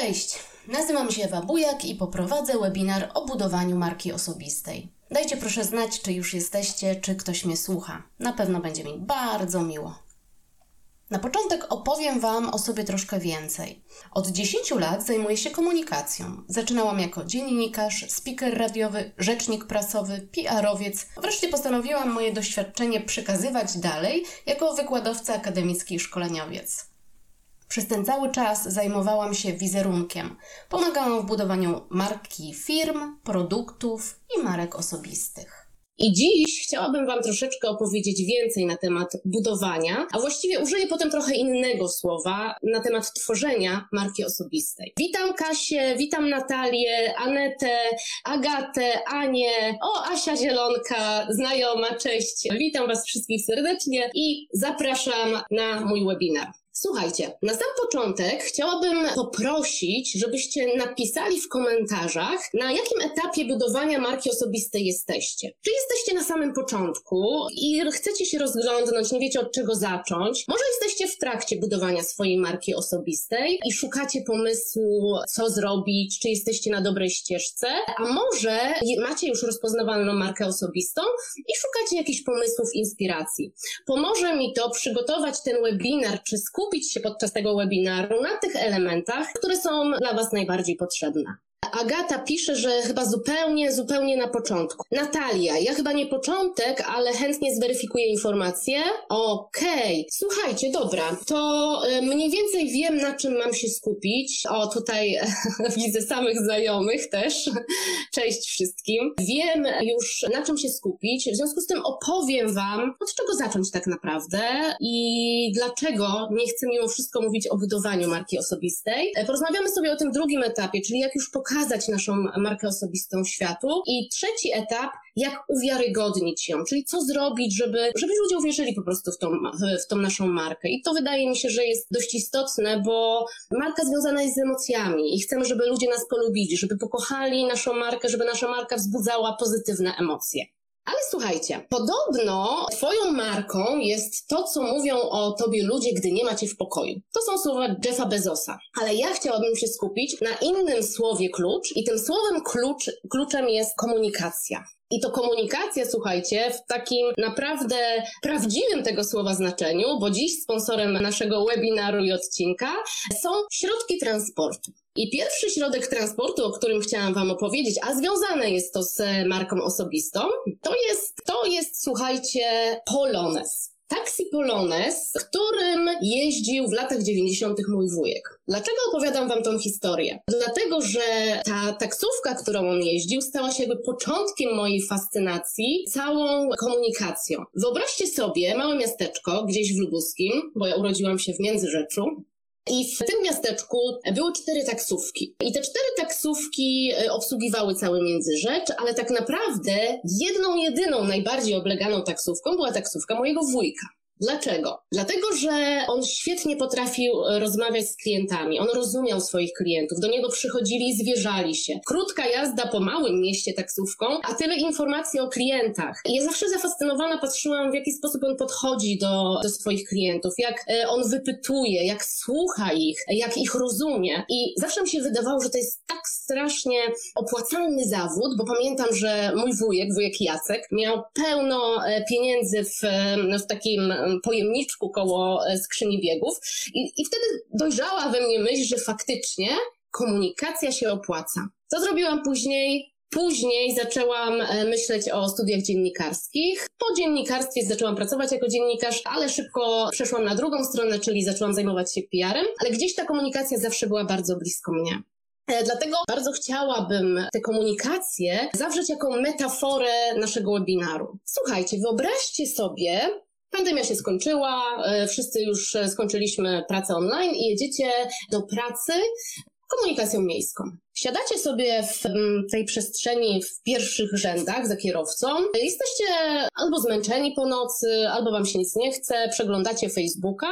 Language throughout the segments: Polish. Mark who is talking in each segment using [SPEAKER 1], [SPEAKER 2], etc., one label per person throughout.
[SPEAKER 1] Cześć, nazywam się Ewa Bujak i poprowadzę webinar o budowaniu marki osobistej. Dajcie proszę znać, czy już jesteście, czy ktoś mnie słucha. Na pewno będzie mi bardzo miło. Na początek opowiem Wam o sobie troszkę więcej. Od 10 lat zajmuję się komunikacją. Zaczynałam jako dziennikarz, speaker radiowy, rzecznik prasowy, PR-owiec. Wreszcie postanowiłam moje doświadczenie przekazywać dalej jako wykładowca akademicki i szkoleniowiec. Przez ten cały czas zajmowałam się wizerunkiem. Pomagałam w budowaniu marki firm, produktów i marek osobistych. I dziś chciałabym Wam troszeczkę opowiedzieć więcej na temat budowania, a właściwie użyję potem trochę innego słowa na temat tworzenia marki osobistej. Witam Kasię, witam Natalię, Anetę, Agatę, Anię, o Asia Zielonka, znajoma, cześć. Witam Was wszystkich serdecznie i zapraszam na mój webinar. Słuchajcie, na sam początek chciałabym poprosić, żebyście napisali w komentarzach, na jakim etapie budowania marki osobistej jesteście. Czy jesteście na samym początku i chcecie się rozglądnąć, nie wiecie od czego zacząć? Może jesteście w trakcie budowania swojej marki osobistej i szukacie pomysłu, co zrobić, czy jesteście na dobrej ścieżce, a może macie już rozpoznawalną markę osobistą i szukacie jakichś pomysłów, inspiracji. Pomoże mi to przygotować ten webinar, czy skupić skupić się podczas tego webinaru na tych elementach, które są dla Was najbardziej potrzebne. Agata pisze, że chyba zupełnie, zupełnie na początku. Natalia, ja chyba nie początek, ale chętnie zweryfikuję informacje. Okej, okay. słuchajcie, dobra, to e, mniej więcej wiem, na czym mam się skupić. O, tutaj widzę samych znajomych też. Cześć wszystkim. Wiem już, na czym się skupić. W związku z tym opowiem Wam, od czego zacząć tak naprawdę i dlaczego nie chcę mimo wszystko mówić o budowaniu marki osobistej. E, porozmawiamy sobie o tym drugim etapie, czyli jak już pokazać, pokazać naszą markę osobistą światu. I trzeci etap, jak uwiarygodnić ją, czyli co zrobić, żeby, żeby ludzie uwierzyli po prostu w tą, w, tą naszą markę. I to wydaje mi się, że jest dość istotne, bo marka związana jest z emocjami i chcemy, żeby ludzie nas polubili, żeby pokochali naszą markę, żeby nasza marka wzbudzała pozytywne emocje. Ale słuchajcie, podobno twoją marką jest to, co mówią o tobie ludzie, gdy nie macie w pokoju. To są słowa Jeffa Bezosa. Ale ja chciałabym się skupić na innym słowie klucz i tym słowem klucz, kluczem jest komunikacja. I to komunikacja, słuchajcie, w takim naprawdę prawdziwym tego słowa znaczeniu, bo dziś sponsorem naszego webinaru i odcinka są środki transportu. I pierwszy środek transportu, o którym chciałam Wam opowiedzieć, a związane jest to z marką osobistą, to jest, to jest, słuchajcie, Polones. Taksi Polones, którym jeździł w latach 90. mój wujek. Dlaczego opowiadam wam tą historię? Dlatego, że ta taksówka, którą on jeździł, stała się jakby początkiem mojej fascynacji całą komunikacją. Wyobraźcie sobie małe miasteczko gdzieś w Lubuskim, bo ja urodziłam się w Międzyrzeczu, i w tym miasteczku były cztery taksówki. I te cztery taksówki e, obsługiwały cały Międzyrzecz, ale tak naprawdę jedną, jedyną, najbardziej obleganą taksówką była taksówka mojego wujka. Dlaczego? Dlatego, że on świetnie potrafił e, rozmawiać z klientami. On rozumiał swoich klientów. Do niego przychodzili i zwierzali się. Krótka jazda po małym mieście taksówką, a tyle informacji o klientach. I ja zawsze zafascynowana patrzyłam, w jaki sposób on podchodzi do, do swoich klientów, jak e, on wypytuje, jak słucha ich, jak ich rozumie. I zawsze mi się wydawało, że to jest tak strasznie opłacalny zawód, bo pamiętam, że mój wujek, wujek Jacek, miał pełno e, pieniędzy w, w takim pojemniczku koło e, skrzyni biegów i, i wtedy dojrzała we mnie myśl, że faktycznie komunikacja się opłaca. Co zrobiłam później? Później zaczęłam e, myśleć o studiach dziennikarskich. Po dziennikarstwie zaczęłam pracować jako dziennikarz, ale szybko przeszłam na drugą stronę, czyli zaczęłam zajmować się PR-em, ale gdzieś ta komunikacja zawsze była bardzo blisko mnie. E, dlatego bardzo chciałabym tę komunikację zawrzeć jako metaforę naszego webinaru. Słuchajcie, wyobraźcie sobie, Pandemia się skończyła, e, wszyscy już e, skończyliśmy pracę online i jedziecie do pracy komunikacją miejską. Siadacie sobie w tej przestrzeni w pierwszych rzędach za kierowcą. Jesteście albo zmęczeni po nocy, albo wam się nic nie chce, przeglądacie Facebooka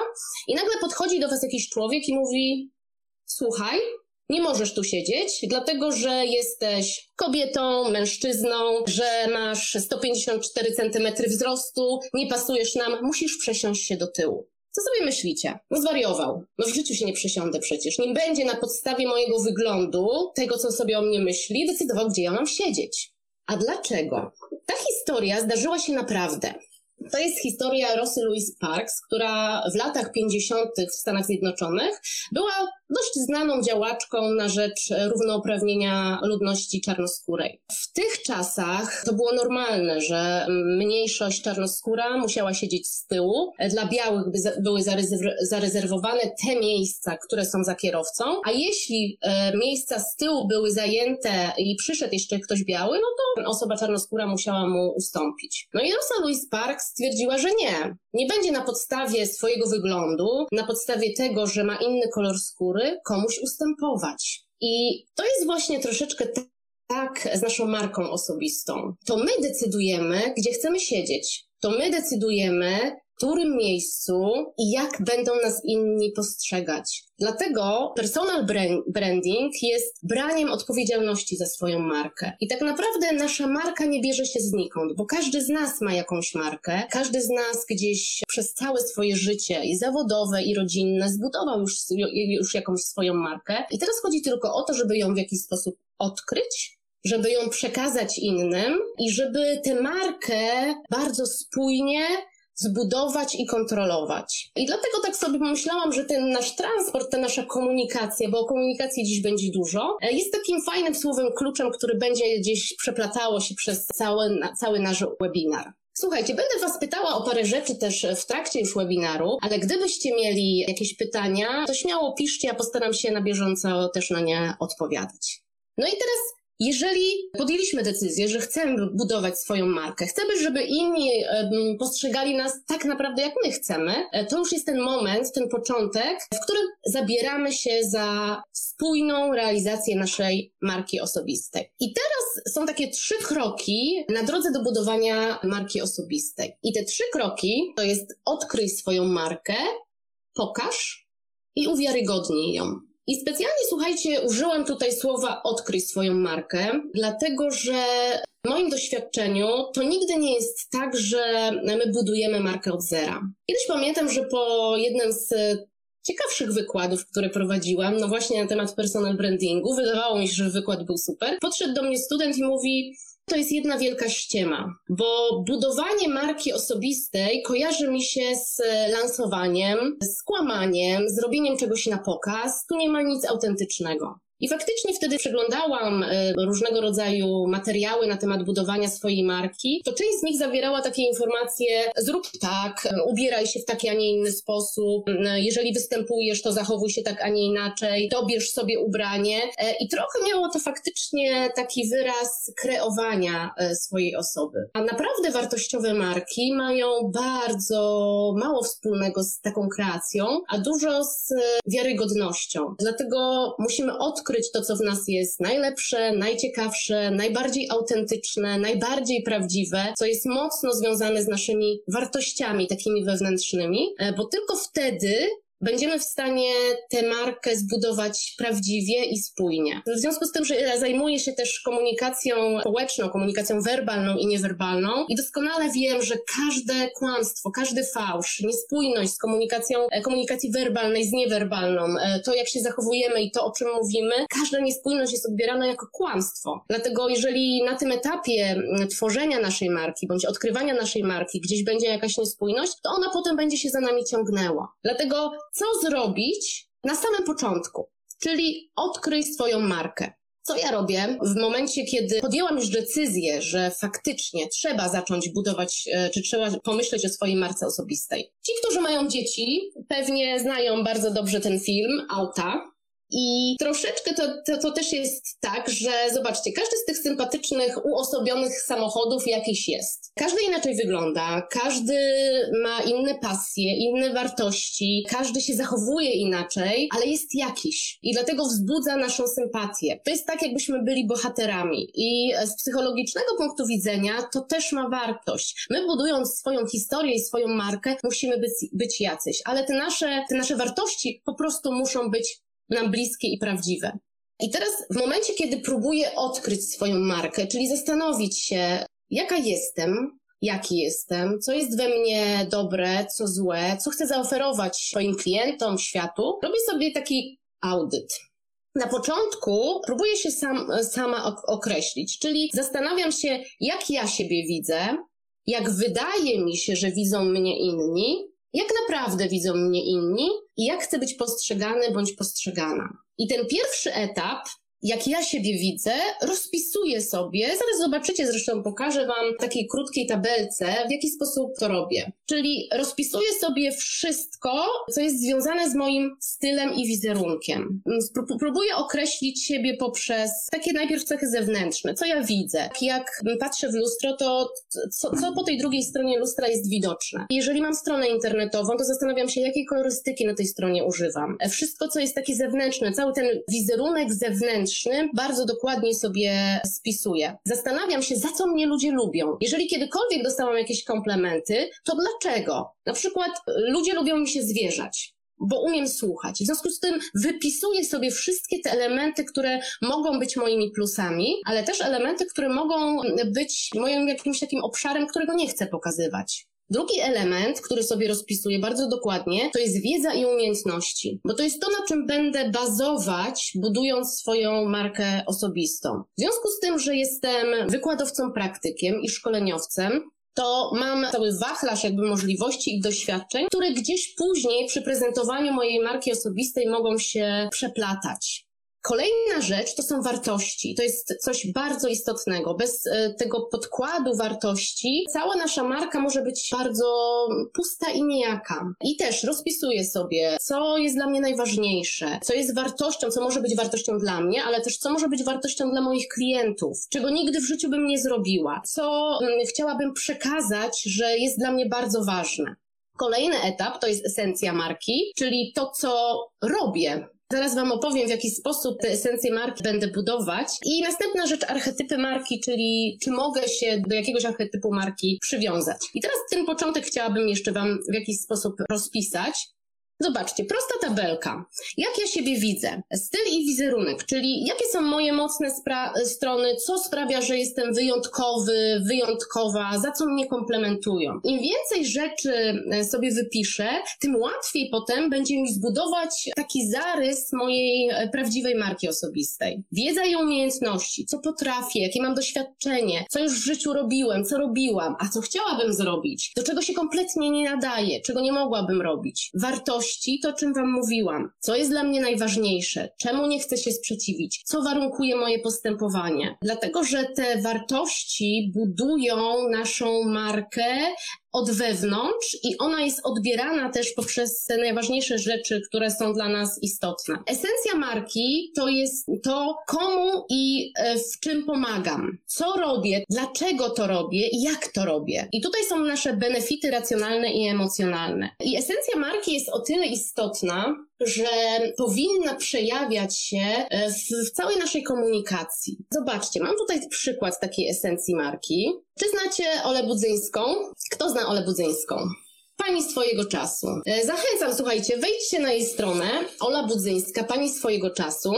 [SPEAKER 1] i nagle podchodzi do was jakiś człowiek i mówi: Słuchaj, nie możesz tu siedzieć, dlatego że jesteś kobietą, mężczyzną, że masz 154 cm wzrostu, nie pasujesz nam, musisz przesiąść się do tyłu.
[SPEAKER 2] Co sobie myślicie? No zwariował. No w życiu się nie przesiądę przecież. Nie będzie na podstawie mojego wyglądu, tego co sobie o mnie myśli, decydował, gdzie ja mam siedzieć. A dlaczego? Ta historia zdarzyła się naprawdę. To jest historia Rosy Louise Parks, która w latach 50. w Stanach Zjednoczonych była dość znaną działaczką na rzecz równouprawnienia ludności czarnoskórej. W tych czasach to było normalne, że mniejszość czarnoskóra musiała siedzieć z tyłu. Dla białych by były zarezerwowane te miejsca, które są za kierowcą, a jeśli e, miejsca z tyłu były zajęte i przyszedł jeszcze ktoś biały, no to osoba czarnoskóra musiała mu ustąpić. No i Rosa Louise Parks stwierdziła, że nie. Nie będzie na podstawie swojego wyglądu, na podstawie tego, że ma inny kolor skóry, komuś ustępować. I to jest właśnie troszeczkę tak z naszą marką osobistą. To my decydujemy, gdzie chcemy siedzieć. To my decydujemy, którym miejscu i jak będą nas inni postrzegać. Dlatego personal branding jest braniem odpowiedzialności za swoją markę. I tak naprawdę nasza marka nie bierze się znikąd, bo każdy z nas ma jakąś markę, każdy z nas gdzieś przez całe swoje życie i zawodowe, i rodzinne zbudował już, już jakąś swoją markę. I teraz chodzi tylko o to, żeby ją w jakiś sposób odkryć, żeby ją przekazać innym i żeby tę markę bardzo spójnie zbudować i kontrolować. I dlatego tak sobie pomyślałam, że ten nasz transport, ta nasza komunikacja, bo o komunikacji dziś będzie dużo, e, jest takim fajnym słowem kluczem, który będzie gdzieś przeplatało się przez cały, cały nasz webinar. Słuchajcie, będę Was pytała o parę rzeczy też w trakcie już webinaru, ale gdybyście mieli jakieś pytania, to śmiało piszcie, ja postaram się na bieżąco też na nie odpowiadać. No i teraz jeżeli podjęliśmy decyzję, że chcemy budować swoją markę, chcemy, żeby inni postrzegali nas tak naprawdę jak my chcemy, e, to już jest ten moment, ten początek, w którym zabieramy się za spójną realizację naszej marki osobistej. I teraz są takie trzy kroki na drodze do budowania marki osobistej. I te trzy kroki to jest odkryj swoją markę, pokaż i uwiarygodnij ją. I specjalnie, słuchajcie, użyłam tutaj słowa odkryj swoją markę, dlatego że w moim doświadczeniu to nigdy nie jest tak, że my budujemy markę od zera. Kiedyś pamiętam, że po jednym z ciekawszych wykładów, które prowadziłam, no właśnie na temat personal brandingu, wydawało mi się, że wykład był super, podszedł do mnie student i mówi, to jest jedna wielka ściema, bo budowanie marki osobistej kojarzy mi się z lansowaniem, z kłamaniem, z robieniem czegoś na pokaz. Tu nie ma nic autentycznego. I faktycznie wtedy przeglądałam e, różnego rodzaju materiały na temat budowania swojej marki. To część z nich zawierała takie informacje: zrób tak, ubieraj się w taki, a nie inny sposób. Jeżeli występujesz, to zachowuj się tak, a nie inaczej. Dobierz sobie ubranie. E, I trochę miało to faktycznie taki wyraz kreowania e, swojej osoby. A naprawdę wartościowe marki mają bardzo mało wspólnego z taką kreacją, a dużo z wiarygodnością. Dlatego musimy odkryć, odkryć to, co w nas jest najlepsze, najciekawsze, najbardziej autentyczne, najbardziej prawdziwe, co jest mocno związane z naszymi wartościami takimi wewnętrznymi, e, bo tylko wtedy będziemy w stanie tę markę zbudować prawdziwie i spójnie. W związku z tym, że zajmuję się też komunikacją społeczną, komunikacją werbalną i niewerbalną i doskonale wiem, że każde kłamstwo, każdy fałsz, niespójność z komunikacją, e, komunikacji werbalnej z niewerbalną, e, to jak się zachowujemy i to, o czym mówimy, każda niespójność jest odbierana jako kłamstwo. Dlatego jeżeli na tym etapie tworzenia naszej marki, bądź odkrywania naszej marki gdzieś będzie jakaś niespójność, to ona potem będzie się za nami ciągnęła. Dlatego co zrobić na samym początku, czyli odkryj swoją markę. Co ja robię w momencie, kiedy podjęłam już decyzję, że faktycznie trzeba zacząć budować, e, czy trzeba pomyśleć o swojej marce osobistej? Ci, którzy mają dzieci, pewnie znają bardzo dobrze ten film Auta. I troszeczkę to, to, to, też jest tak, że zobaczcie, każdy z tych sympatycznych, uosobionych samochodów jakiś jest. Każdy inaczej wygląda, każdy ma inne pasje, inne wartości, każdy się zachowuje inaczej, ale jest jakiś. I dlatego wzbudza naszą sympatię. To jest tak, jakbyśmy byli bohaterami. I z psychologicznego punktu widzenia to też ma wartość. My budując swoją historię i swoją markę, musimy być, być jacyś. Ale te nasze, te nasze wartości po prostu muszą być nam bliskie i prawdziwe. I teraz w momencie, kiedy próbuję odkryć swoją markę, czyli zastanowić się, jaka jestem, jaki jestem, co jest we mnie dobre, co złe, co chcę zaoferować swoim klientom, światu. Robię sobie taki audyt. Na początku próbuję się sam, sama określić, czyli zastanawiam się, jak ja siebie widzę, jak wydaje mi się, że widzą mnie inni, jak naprawdę widzą mnie inni i jak chcę być postrzegany bądź postrzegana. I ten pierwszy etap jak ja siebie widzę, rozpisuję sobie, zaraz zobaczycie, zresztą pokażę Wam w takiej krótkiej tabelce, w jaki sposób to robię. Czyli rozpisuję sobie wszystko, co jest związane z moim stylem i wizerunkiem. Próbuję określić siebie poprzez takie najpierw cechy zewnętrzne, co ja widzę. Jak patrzę w lustro, to co, co po tej drugiej stronie lustra jest widoczne. Jeżeli mam stronę internetową, to zastanawiam się, jakiej kolorystyki na tej stronie używam. Wszystko, co jest takie zewnętrzne, cały ten wizerunek zewnętrzny, bardzo dokładnie sobie spisuję. Zastanawiam się, za co mnie ludzie lubią. Jeżeli kiedykolwiek dostałam jakieś komplementy, to dlaczego? Na przykład ludzie lubią mi się zwierzać bo umiem słuchać. W związku z tym wypisuję sobie wszystkie te elementy, które mogą być moimi plusami, ale też elementy, które mogą być moim jakimś takim obszarem, którego nie chcę pokazywać. Drugi element, który sobie rozpisuję bardzo dokładnie, to jest wiedza i umiejętności, bo to jest to, na czym będę bazować, budując swoją markę osobistą. W związku z tym, że jestem wykładowcą, praktykiem i szkoleniowcem, to mam cały wachlarz jakby możliwości i doświadczeń, które gdzieś później przy prezentowaniu mojej marki osobistej mogą się przeplatać. Kolejna rzecz to są wartości. To jest coś bardzo istotnego. Bez e, tego podkładu wartości cała nasza marka może być bardzo pusta i niejaka. I też rozpisuję sobie, co jest dla mnie najważniejsze, co jest wartością, co może być wartością dla mnie, ale też co może być wartością dla moich klientów, czego nigdy w życiu bym nie zrobiła, co mm, chciałabym przekazać, że jest dla mnie bardzo ważne. Kolejny etap to jest esencja marki, czyli to, co robię, Zaraz Wam opowiem, w jaki sposób te esencje marki będę budować. I następna rzecz, archetypy marki, czyli czy mogę się do jakiegoś archetypu marki przywiązać. I teraz ten początek chciałabym jeszcze Wam w jakiś sposób rozpisać. Zobaczcie, prosta tabelka. Jak ja siebie widzę? Styl i wizerunek, czyli jakie są moje mocne strony, co sprawia, że jestem wyjątkowy, wyjątkowa, za co mnie komplementują. Im więcej rzeczy e, sobie wypiszę, tym łatwiej potem będzie mi zbudować taki zarys mojej e, prawdziwej marki osobistej. Wiedza i umiejętności, co potrafię, jakie mam doświadczenie, co już w życiu robiłem, co robiłam, a co chciałabym zrobić, do czego się kompletnie nie nadaje, czego nie mogłabym robić. Wartości, wartości, to czym Wam mówiłam. Co jest dla mnie najważniejsze? Czemu nie chcę się sprzeciwić? Co warunkuje moje postępowanie? Dlatego, że te wartości budują naszą markę, od wewnątrz i ona jest odbierana też poprzez te najważniejsze rzeczy, które są dla nas istotne. Esencja marki to jest to, komu i e, w czym pomagam, co robię, dlaczego to robię i jak to robię. I tutaj są nasze benefity racjonalne i emocjonalne. I esencja marki jest o tyle istotna, że powinna przejawiać się e, w, całej naszej komunikacji. Zobaczcie, mam tutaj przykład takiej esencji marki. Czy znacie Olę Budzyńską? Kto zna Olę Budzyńską? Pani swojego czasu. E, zachęcam, słuchajcie, wejdźcie na jej stronę Ola Budzyńska, Pani swojego czasu.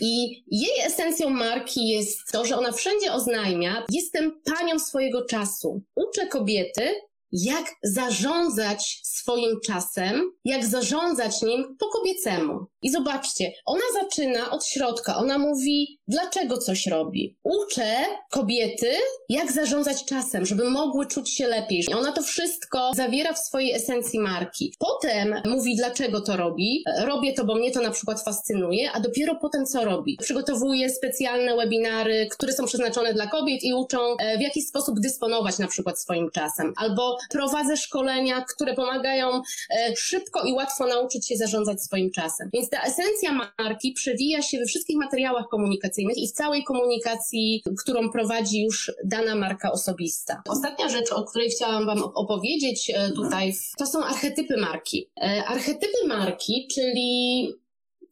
[SPEAKER 2] I jej esencją marki jest to, że ona wszędzie oznajmia: Jestem panią swojego czasu. Uczę kobiety, jak zarządzać swoim czasem, jak zarządzać nim po kobiecemu. I zobaczcie, ona zaczyna od środka, ona mówi, dlaczego coś robi. Uczę kobiety, jak zarządzać czasem, żeby mogły czuć się lepiej. I ona to wszystko zawiera w swojej esencji marki. Potem mówi, dlaczego to robi. Robię to, bo mnie to na przykład fascynuje, a dopiero potem co robi. Przygotowuje specjalne webinary, które są przeznaczone dla kobiet i uczą, e, w jaki sposób dysponować na przykład swoim czasem. Albo prowadzę szkolenia, które pomagają e, szybko i łatwo nauczyć się zarządzać swoim czasem. Więc ta esencja marki przewija się we wszystkich materiałach komunikacyjnych i w całej komunikacji, którą prowadzi już dana marka osobista. Ostatnia rzecz, o której chciałam Wam opowiedzieć e, tutaj, to są archetypy marki. E, archetypy marki, czyli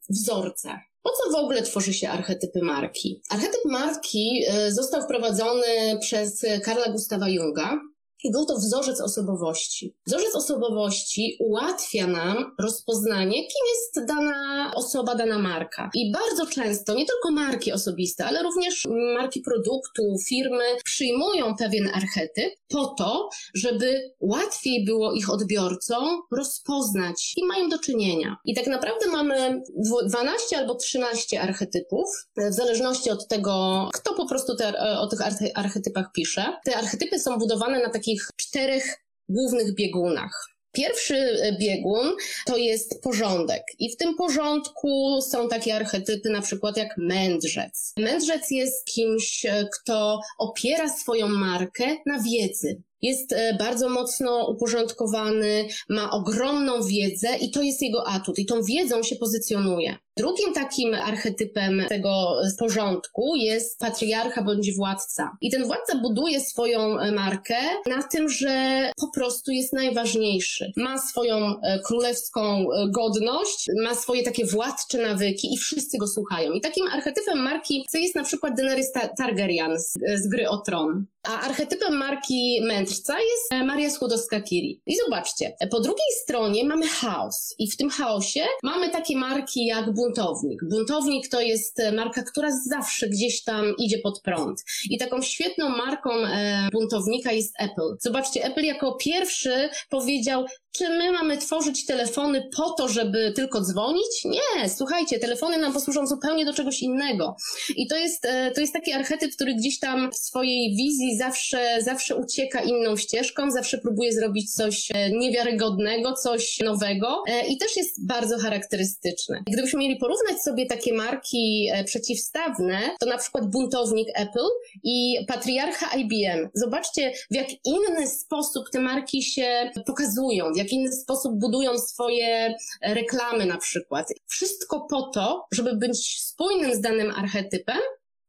[SPEAKER 2] wzorce. Po co w ogóle tworzy się archetypy marki? Archetyp marki został wprowadzony przez Karla Gustawa Junga I był to wzorzec osobowości. Wzorzec osobowości ułatwia nam rozpoznanie, kim jest dana osoba, dana marka. I bardzo często nie tylko marki osobiste, ale również marki produktu, firmy przyjmują pewien archetyp po to, żeby łatwiej było ich odbiorcom rozpoznać, i mają do czynienia. I tak naprawdę mamy 12 albo 13 archetypów, w zależności od tego, kto po prostu te, o tych archetypach pisze. Te archetypy są budowane na takich takich czterech głównych biegunach. Pierwszy e, biegun to jest porządek i w tym porządku są takie archetypy na przykład jak mędrzec. Mędrzec jest kimś, e, kto opiera swoją markę na wiedzy jest e, bardzo mocno uporządkowany, ma ogromną wiedzę i to jest jego atut. I tą wiedzą się pozycjonuje. Drugim takim archetypem tego porządku jest patriarcha bądź władca. I ten władca buduje swoją e, markę na tym, że po prostu jest najważniejszy. Ma swoją e, królewską godność, ma swoje takie władcze nawyki i wszyscy go słuchają. I takim archetypem marki jest na przykład Daenerys Targaryen z, z gry o tron. A archetypem marki mędrca jest e, Maria Skłodowska-Curie. I zobaczcie, po drugiej stronie mamy chaos. I w tym chaosie mamy takie marki jak buntownik. Buntownik to jest e, marka, która zawsze gdzieś tam idzie pod prąd. I taką świetną marką e, buntownika jest Apple. Zobaczcie, Apple jako pierwszy powiedział, czy my mamy tworzyć telefony po to, żeby tylko dzwonić? Nie, słuchajcie, telefony nam posłużą zupełnie do czegoś innego. I to jest, e, to jest taki archetyp, który gdzieś tam w swojej wizji zawsze, zawsze ucieka inną ścieżką, zawsze próbuje zrobić coś e, niewiarygodnego, coś nowego e, i też jest bardzo charakterystyczny. Gdybyśmy mieli porównać sobie takie marki przeciwstawne, to na przykład buntownik Apple i patriarcha IBM. Zobaczcie, w jak inny sposób te marki się pokazują, w jak inny sposób budują swoje reklamy na przykład. Wszystko po to, żeby być spójnym z danym archetypem,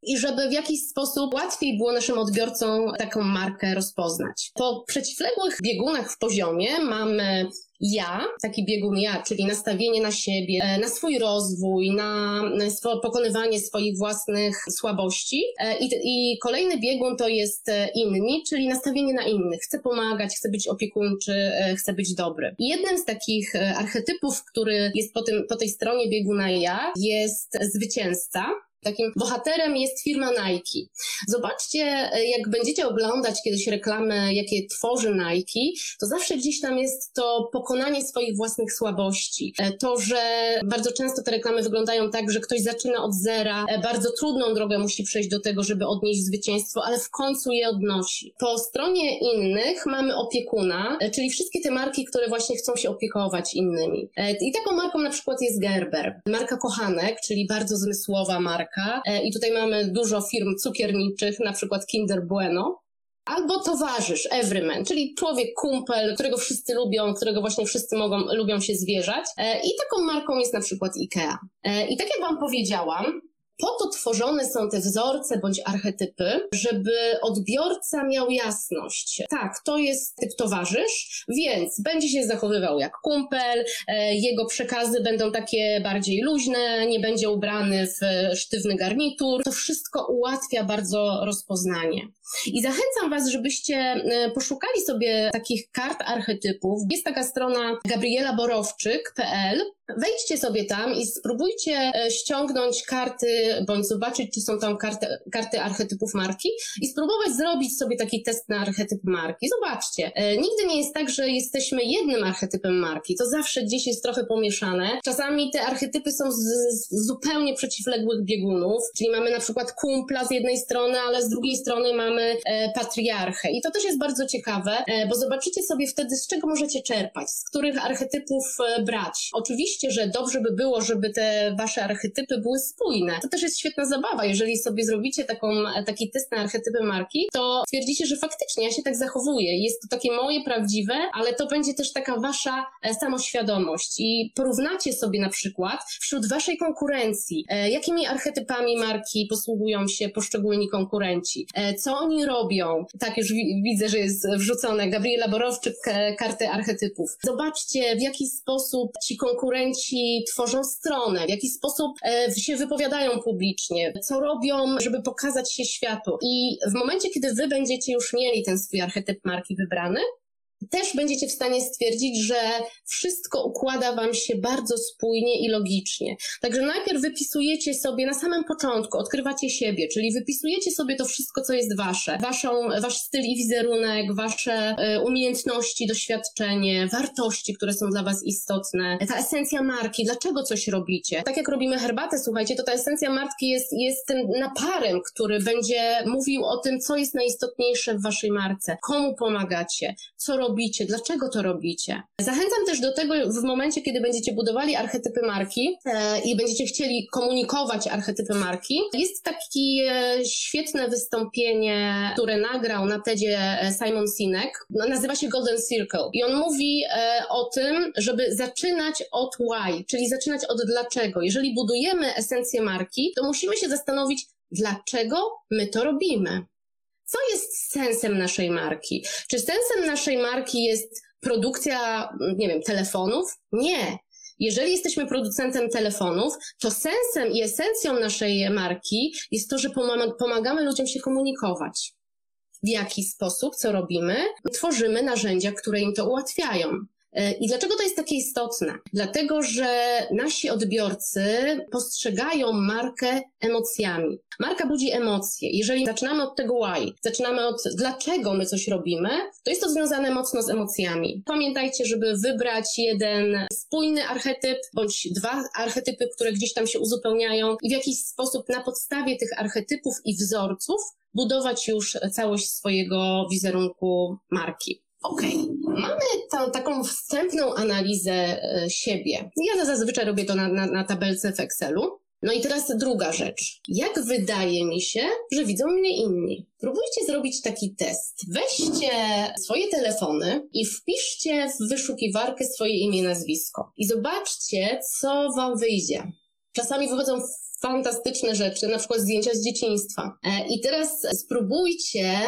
[SPEAKER 2] i żeby w jakiś sposób łatwiej było naszym odbiorcom taką markę rozpoznać. Po przeciwległych biegunach w poziomie mamy ja, taki biegun ja, czyli nastawienie na siebie, e, na swój rozwój, na pokonywanie swoich własnych słabości. E, I, I, kolejny biegun to jest e, inni, czyli nastawienie na innych. Chcę pomagać, chcę być opiekuńczy, chcę być dobry. I jednym z takich archetypów, który jest po, tym, po tej stronie bieguna ja, jest zwycięzca. Takim bohaterem jest firma Nike. Zobaczcie, e, jak będziecie oglądać kiedyś reklamy, jakie tworzy Nike, to zawsze gdzieś tam jest to pokonanie swoich własnych słabości. E, to, że bardzo często te reklamy wyglądają tak, że ktoś zaczyna od zera, e, bardzo trudną drogę musi przejść do tego, żeby odnieść zwycięstwo, ale w końcu je odnosi. Po stronie innych mamy opiekuna, czyli wszystkie te marki, które właśnie chcą się opiekować innymi. I taką marką na przykład jest Gerber. Marka kochanek, czyli bardzo zmysłowa marka, e, i tutaj mamy dużo firm cukierniczych, na przykład Kinder Bueno, albo towarzysz, everyman, czyli człowiek, kumpel, którego wszyscy lubią, którego właśnie wszyscy mogą, lubią się zwierzać. E, I taką marką jest na przykład IKEA. E, I tak jak Wam powiedziałam, po to tworzone są te wzorce bądź archetypy, żeby odbiorca miał jasność. Tak, to jest typ towarzysz, więc będzie się zachowywał jak kumpel, e, jego przekazy będą takie bardziej luźne, nie będzie ubrany w sztywny garnitur. To wszystko ułatwia bardzo rozpoznanie. I zachęcam Was, żebyście e, poszukali sobie takich kart archetypów. Jest taka strona gabrielaborowczyk.pl. Wejdźcie sobie tam i spróbujcie e, ściągnąć karty, bądź zobaczyć, czy są tam karty, karty archetypów marki i spróbować zrobić sobie taki test na archetyp marki. Zobaczcie, e, nigdy nie jest tak, że jesteśmy jednym archetypem marki. To zawsze gdzieś jest trochę pomieszane. Czasami te archetypy są z, z zupełnie przeciwległych biegunów, czyli mamy na przykład kumpla z jednej strony, ale z drugiej strony mamy e, patriarchę. I to też jest bardzo ciekawe, e, bo zobaczycie sobie wtedy, z czego możecie czerpać, z których archetypów e, brać. Oczywiście, że dobrze by było, żeby te wasze archetypy były spójne. To też jest świetna zabawa. Jeżeli sobie zrobicie taką, taki test na archetypy marki, to stwierdzicie, że faktycznie ja się tak zachowuję. Jest to takie moje prawdziwe, ale to będzie też taka wasza samoświadomość. I porównacie sobie na przykład wśród waszej konkurencji, jakimi archetypami marki posługują się poszczególni konkurenci, co oni robią? Tak, już widzę, że jest wrzucone. Gabriela Borowczyk, karty archetypów. Zobaczcie, w jaki sposób ci konkurenci tworzą stronę, w jaki sposób e, się wypowiadają publicznie, co robią, żeby pokazać się światu. I w momencie, kiedy wy będziecie już mieli ten swój archetyp marki wybrany, też będziecie w stanie stwierdzić, że wszystko układa Wam się bardzo spójnie i logicznie. Także najpierw wypisujecie sobie na samym początku, odkrywacie siebie, czyli wypisujecie sobie to wszystko, co jest Wasze, waszą, Wasz styl i wizerunek, Wasze e, umiejętności, doświadczenie, wartości, które są dla Was istotne, ta esencja marki, dlaczego coś robicie. Tak jak robimy herbatę, słuchajcie, to ta esencja marki jest, jest tym naparem, który będzie mówił o tym, co jest najistotniejsze w Waszej marce, komu pomagacie, co robicie, robicie, dlaczego to robicie. Zachęcam też do tego w momencie, kiedy będziecie budowali archetypy marki e, i będziecie chcieli komunikować archetypy marki. Jest takie e, świetne wystąpienie, które nagrał na TEDzie e, Simon Sinek. No, nazywa się Golden Circle i on mówi o tym, żeby zaczynać od why, czyli zaczynać od dlaczego. Jeżeli budujemy esencję marki, to musimy się zastanowić, dlaczego my to robimy. Co jest sensem naszej marki? Czy sensem naszej marki jest produkcja, nie wiem, telefonów? Nie. Jeżeli jesteśmy producentem telefonów, to sensem i esencją naszej marki jest to, że pomagamy ludziom się komunikować. W jaki sposób, co robimy? Tworzymy narzędzia, które im to ułatwiają. E, I dlaczego to jest takie istotne? Dlatego, że nasi odbiorcy postrzegają markę emocjami. Marka budzi emocje. Jeżeli zaczynamy od tego why, zaczynamy od dlaczego my coś robimy, to jest to związane mocno z emocjami. Pamiętajcie, żeby wybrać jeden spójny archetyp, bądź dwa archetypy, które gdzieś tam się uzupełniają i w jakiś sposób na podstawie tych archetypów i wzorców budować już całość swojego wizerunku marki. Okej, okay. mamy taką wstępną analizę e, siebie. Ja zazwyczaj robię to na, na, na tabelce w Excelu. No i teraz druga rzecz. Jak wydaje mi się, że widzą mnie inni? Próbujcie zrobić taki test. Weźcie swoje telefony i wpiszcie w wyszukiwarkę swoje imię, nazwisko. I zobaczcie, co wam wyjdzie. Czasami wychodzą fantastyczne rzeczy, na przykład zdjęcia z dzieciństwa. E, I teraz spróbujcie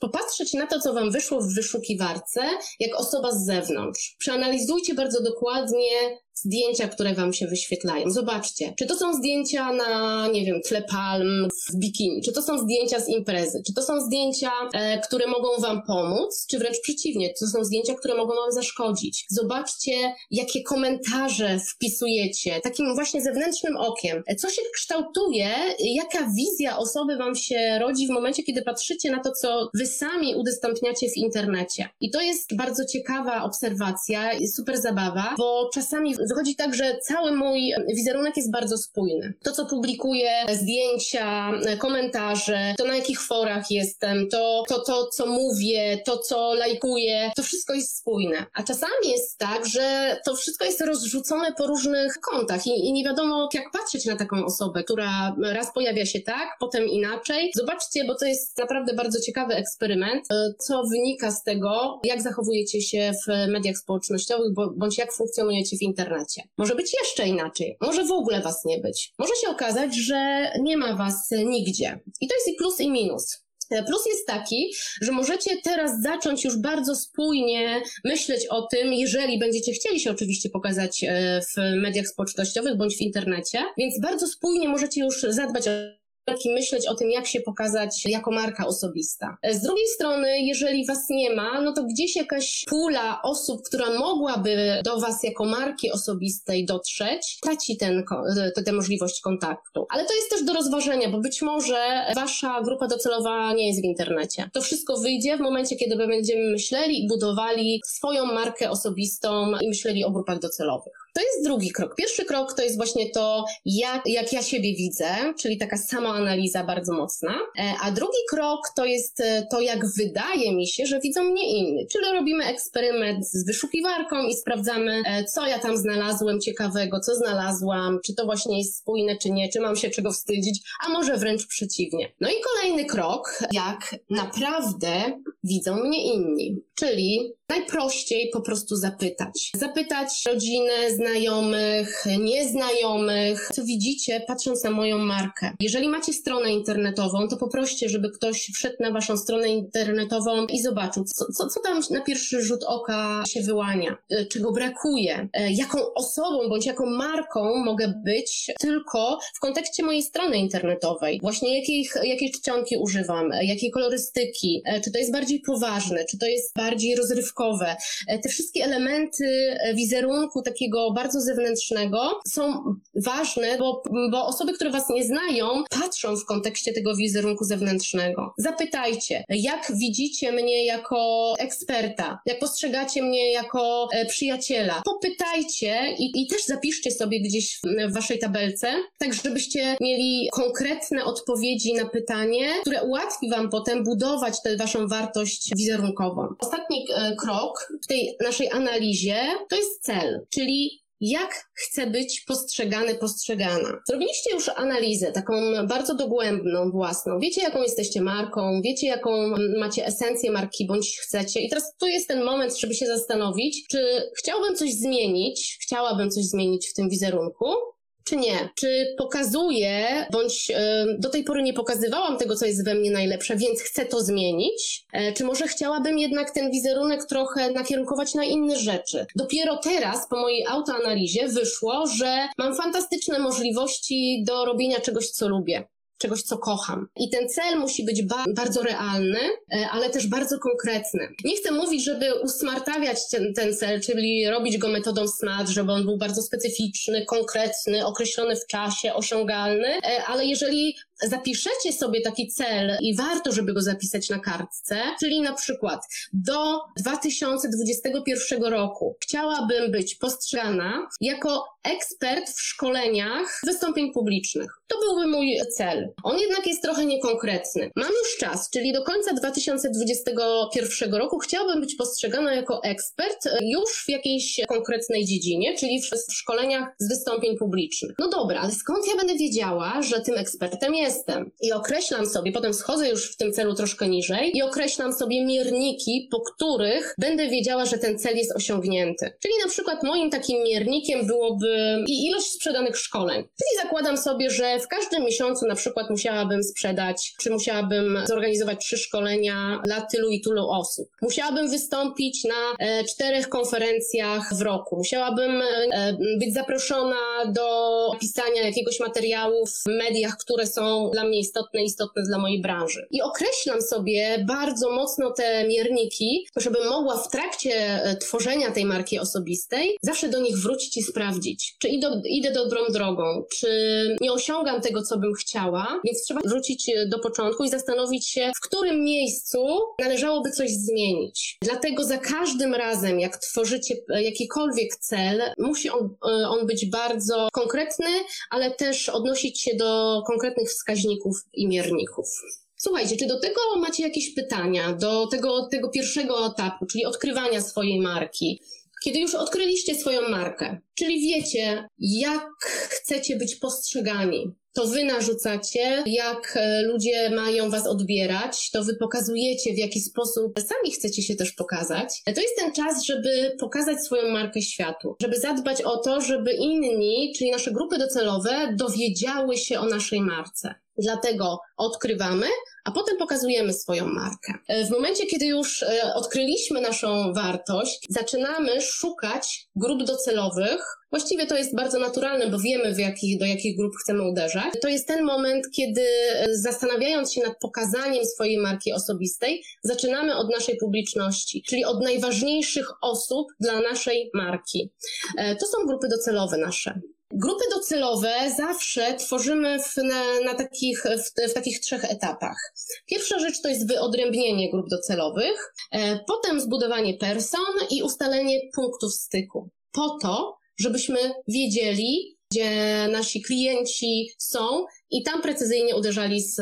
[SPEAKER 2] popatrzeć na to, co Wam wyszło w wyszukiwarce, jak osoba z zewnątrz. Przeanalizujcie bardzo dokładnie zdjęcia, które wam się wyświetlają. Zobaczcie, czy to są zdjęcia na, nie wiem, tle palm w bikini, czy to są zdjęcia z imprezy, czy to są zdjęcia, e, które mogą wam pomóc, czy wręcz przeciwnie, to są zdjęcia, które mogą wam zaszkodzić. Zobaczcie, jakie komentarze wpisujecie, takim właśnie zewnętrznym okiem. E, co się kształtuje, jaka wizja osoby wam się rodzi w momencie, kiedy patrzycie na to, co wy sami udostępniacie w internecie. I to jest bardzo ciekawa obserwacja, super zabawa, bo czasami wychodzi tak, że cały mój wizerunek jest bardzo spójny. To, co publikuję, zdjęcia, komentarze, to na jakich forach jestem, to, to, to co mówię, to, co lajkuję, to wszystko jest spójne. A czasami jest tak, że to wszystko jest rozrzucone po różnych kątach i, i nie wiadomo, jak patrzeć na taką osobę, która raz pojawia się tak, potem inaczej. Zobaczcie, bo to jest naprawdę bardzo ciekawy eksperyment, e, co wynika z tego, jak zachowujecie się w mediach społecznościowych, bądź jak funkcjonujecie w internecie. Może być jeszcze inaczej. Może w ogóle was nie być. Może się okazać, że nie ma was nigdzie. I to jest i plus i minus. Plus jest taki, że możecie teraz zacząć już bardzo spójnie myśleć o tym, jeżeli będziecie chcieli się oczywiście pokazać e, w mediach społecznościowych bądź w internecie, więc bardzo spójnie możecie już zadbać o i myśleć o tym, jak się pokazać jako marka osobista. Z drugiej strony, jeżeli was nie ma, no to gdzieś jakaś pula osób, która mogłaby do was jako marki osobistej dotrzeć, traci ten, tę możliwość kontaktu. Ale to jest też do rozważenia, bo być może wasza grupa docelowa nie jest w internecie. To wszystko wyjdzie w momencie, kiedy będziemy myśleli i budowali swoją markę osobistą i myśleli o grupach docelowych. To jest drugi krok. Pierwszy krok to jest właśnie to, jak, jak ja siebie widzę, czyli taka sama analiza bardzo mocna. E, a drugi krok to jest e, to, jak wydaje mi się, że widzą mnie inni. Czyli robimy eksperyment z wyszukiwarką i sprawdzamy, e, co ja tam znalazłem ciekawego, co znalazłam, czy to właśnie jest spójne, czy nie, czy mam się czego wstydzić, a może wręcz przeciwnie. No i kolejny krok, jak naprawdę widzą mnie inni. Czyli Najprościej po prostu zapytać. Zapytać rodzinę, znajomych, nieznajomych, co widzicie patrząc na moją markę. Jeżeli macie stronę internetową, to poproście, żeby ktoś wszedł na waszą stronę internetową i zobaczył, co, co, co tam na pierwszy rzut oka się wyłania, e, czego brakuje, e, jaką osobą bądź jaką marką mogę być tylko w kontekście mojej strony internetowej. Właśnie jakich, jakiej czcionki używam, e, jakiej kolorystyki, czy to jest bardziej poważne, czy to jest bardziej rozrywkowe. Te wszystkie elementy wizerunku takiego bardzo zewnętrznego są ważne, bo, bo osoby, które was nie znają, patrzą w kontekście tego wizerunku zewnętrznego. Zapytajcie, jak widzicie mnie jako eksperta, jak postrzegacie mnie jako e, przyjaciela. Popytajcie i, i też zapiszcie sobie gdzieś w, w waszej tabelce, tak żebyście mieli konkretne odpowiedzi na pytanie, które ułatwi wam potem budować tę waszą wartość wizerunkową. Ostatni e, krok w tej naszej analizie to jest cel, czyli jak chcę być postrzegany, postrzegana. Zrobiliście już analizę, taką bardzo dogłębną, własną. Wiecie, jaką jesteście marką, wiecie, jaką macie esencję marki, bądź chcecie. I teraz tu jest ten moment, żeby się zastanowić, czy chciałbym coś zmienić, chciałabym coś zmienić w tym wizerunku, czy nie? Czy pokazuję, bądź e, do tej pory nie pokazywałam tego, co jest we mnie najlepsze, więc chcę to zmienić? E, czy może chciałabym jednak ten wizerunek trochę nakierunkować na inne rzeczy? Dopiero teraz, po mojej autoanalizie, wyszło, że mam fantastyczne możliwości do robienia czegoś, co lubię czegoś, co kocham. I ten cel musi być ba bardzo realny, e, ale też bardzo konkretny. Nie chcę mówić, żeby usmartawiać ten, ten cel, czyli robić go metodą SMART, żeby on był bardzo specyficzny, konkretny, określony w czasie, osiągalny, e, ale jeżeli zapiszecie sobie taki cel i warto, żeby go zapisać na kartce, czyli na przykład do 2021 roku chciałabym być postrzegana jako ekspert w szkoleniach wystąpień publicznych. To byłby mój cel. On jednak jest trochę niekonkretny. Mam już czas, czyli do końca 2021 roku chciałabym być postrzegana jako ekspert już w jakiejś konkretnej dziedzinie, czyli w szkoleniach z wystąpień publicznych. No dobra, ale skąd ja będę wiedziała, że tym ekspertem jestem? I określam sobie, potem schodzę już w tym celu troszkę niżej i określam sobie mierniki, po których będę wiedziała, że ten cel jest osiągnięty. Czyli na przykład moim takim miernikiem byłoby i ilość sprzedanych szkoleń. Czyli zakładam sobie, że w każdym miesiącu na przykład musiałabym sprzedać, czy musiałabym zorganizować trzy szkolenia dla tylu i tylu osób. Musiałabym wystąpić na e, czterech konferencjach w roku. Musiałabym e, być zaproszona do pisania jakiegoś materiału w mediach, które są dla mnie istotne, istotne dla mojej branży. I określam sobie bardzo mocno te mierniki, żebym mogła w trakcie e, tworzenia tej marki osobistej zawsze do nich wrócić i sprawdzić czy idę, idę dobrą drogą, czy nie osiągam tego, co bym chciała, więc trzeba wrócić e, do początku i zastanowić się, w którym miejscu należałoby coś zmienić. Dlatego za każdym razem, jak tworzycie e, jakikolwiek cel, musi on, on być bardzo konkretny, ale też odnosić się do konkretnych wskaźników i mierników. Słuchajcie, czy do tego macie jakieś pytania, do tego, tego pierwszego etapu, czyli odkrywania swojej marki? Kiedy już odkryliście swoją markę, czyli wiecie, jak chcecie być postrzegani, to wy narzucacie, jak e, ludzie mają was odbierać, to wy pokazujecie, w jaki sposób sami chcecie się też pokazać. To jest ten czas, żeby pokazać swoją markę światu, żeby zadbać o to, żeby inni, czyli nasze grupy docelowe, dowiedziały się o naszej marce. Dlatego odkrywamy, a potem pokazujemy swoją markę. E, w momencie, kiedy już e, odkryliśmy naszą wartość, zaczynamy szukać grup docelowych. Właściwie to jest bardzo naturalne, bo wiemy, w jakich, do jakich grup chcemy uderzać. To jest ten moment, kiedy e, zastanawiając się nad pokazaniem swojej marki osobistej, zaczynamy od naszej publiczności, czyli od najważniejszych osób dla naszej marki. To są grupy docelowe nasze. Grupy docelowe zawsze tworzymy w, na, na takich, w, w, takich trzech etapach. Pierwsza rzecz to jest wyodrębnienie grup docelowych, e, potem zbudowanie person i ustalenie punktów styku. Po to, żebyśmy wiedzieli, gdzie nasi klienci są i tam precyzyjnie uderzali z,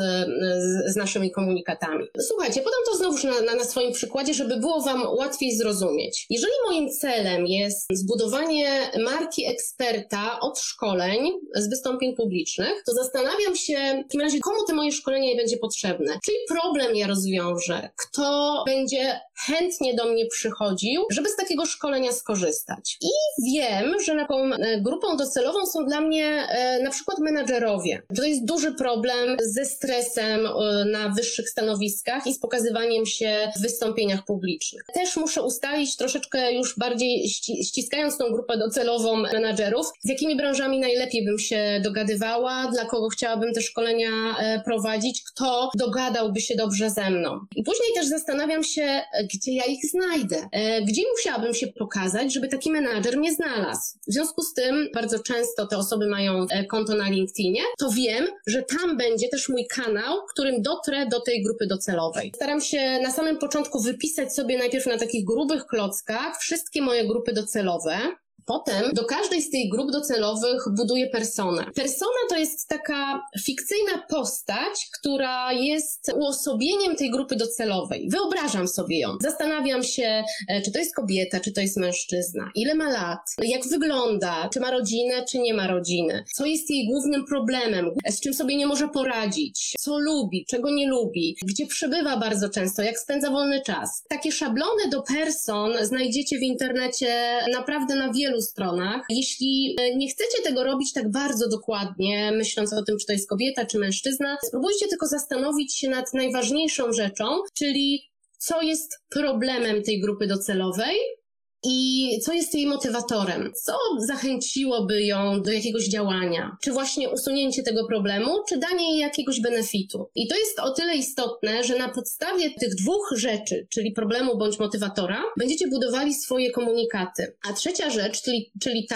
[SPEAKER 2] z, naszymi komunikatami. Słuchajcie, podam to znowuż na, na, na, swoim przykładzie, żeby było Wam łatwiej zrozumieć. Jeżeli moim celem jest zbudowanie marki eksperta od szkoleń z wystąpień publicznych, to zastanawiam się w takim razie, komu te moje szkolenie będzie potrzebne. Czyli problem ja rozwiążę, kto będzie chętnie do mnie przychodził, żeby z takiego szkolenia skorzystać. I wiem, że taką e, grupą docelową są dla mnie e, na przykład menadżerowie. To jest duży problem ze stresem e, na wyższych stanowiskach i z pokazywaniem się w wystąpieniach publicznych. Też muszę ustalić troszeczkę już bardziej ściskając tą grupę docelową menadżerów, z jakimi branżami najlepiej bym się dogadywała, dla kogo chciałabym te szkolenia prowadzić, kto dogadałby się dobrze ze mną. I później też zastanawiam się, gdzie ja ich znajdę, gdzie musiałabym się pokazać, żeby taki menadżer mnie znalazł. W związku z tym bardzo często te osoby mają konto na LinkedInie, to wiem, że tam będzie też mój kanał, którym dotrę do tej grupy docelowej. Staram się na samym początku wypisać sobie najpierw na takich grubych klockach wszystkie moje grupy docelowe, Potem do każdej z tych grup docelowych buduję personę. Persona to jest taka fikcyjna postać, która jest uosobieniem tej grupy docelowej. Wyobrażam sobie ją. Zastanawiam się, e, czy to jest kobieta, czy to jest mężczyzna, ile ma lat, jak wygląda, czy ma rodzinę, czy nie ma rodziny, co jest jej głównym problemem, z czym sobie nie może poradzić, co lubi, czego nie lubi, gdzie przebywa bardzo często, jak spędza wolny czas. Takie szablony do person znajdziecie w internecie naprawdę na wielu wielu stronach. Jeśli e, nie chcecie tego robić tak bardzo dokładnie, myśląc o tym, czy to jest kobieta, czy mężczyzna, spróbujcie tylko zastanowić się nad najważniejszą rzeczą, czyli co jest problemem tej grupy docelowej, i co jest jej motywatorem? Co zachęciłoby ją do jakiegoś działania? Czy właśnie usunięcie tego problemu, czy danie jej jakiegoś benefitu? I to jest o tyle istotne, że na podstawie tych dwóch rzeczy, czyli problemu bądź motywatora, będziecie budowali swoje komunikaty. A trzecia rzecz, czyli, czyli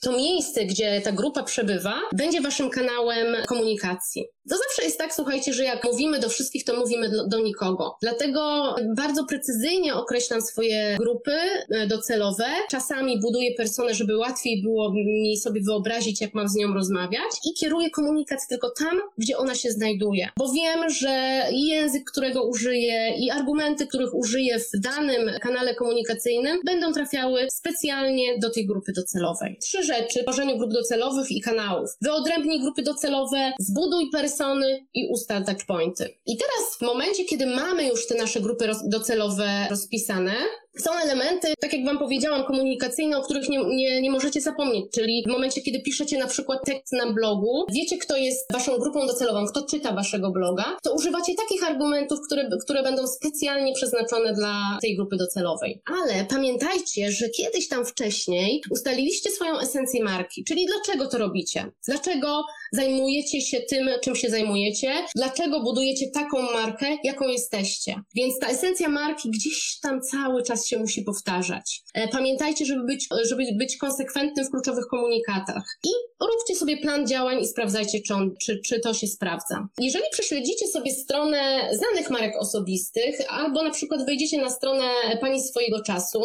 [SPEAKER 2] to miejsce, gdzie ta grupa przebywa, będzie waszym kanałem komunikacji. To zawsze jest tak, słuchajcie, że jak mówimy do wszystkich, to mówimy do, do nikogo. Dlatego bardzo precyzyjnie określam swoje grupy e, docelowe. Czasami buduję personę, żeby łatwiej było mi sobie wyobrazić, jak mam z nią rozmawiać i kieruję komunikat tylko tam, gdzie ona się znajduje. Bo wiem, że język, którego użyję, i argumenty, których użyję w danym kanale komunikacyjnym będą trafiały specjalnie do tej grupy docelowej. Trzy rzeczy, tworzeniu grup docelowych i kanałów. Wyodrębnij grupy docelowe, zbuduj personę, persony i ustal touchpointy. I teraz w momencie, kiedy mamy już te nasze grupy docelowe rozpisane, są elementy, tak jak Wam powiedziałam, komunikacyjne, o których nie, nie, nie możecie zapomnieć, czyli w momencie, kiedy piszecie na przykład tekst na blogu, wiecie, kto jest Waszą grupą docelową, kto czyta Waszego bloga, to używacie takich argumentów, które, które będą specjalnie przeznaczone dla tej grupy docelowej. Ale pamiętajcie, że kiedyś tam wcześniej ustaliliście swoją esencję marki, czyli dlaczego to robicie? Dlaczego zajmujecie się tym, czym się zajmujecie? Dlaczego budujecie taką markę, jaką jesteście? Więc ta esencja marki gdzieś tam cały czas się musi powtarzać. E, pamiętajcie, żeby być, żeby być konsekwentnym w kluczowych komunikatach i róbcie sobie plan działań i sprawdzajcie, czy, on, czy, czy to się sprawdza. Jeżeli prześledzicie sobie stronę znanych marek osobistych albo na przykład wejdziecie na stronę pani swojego czasu,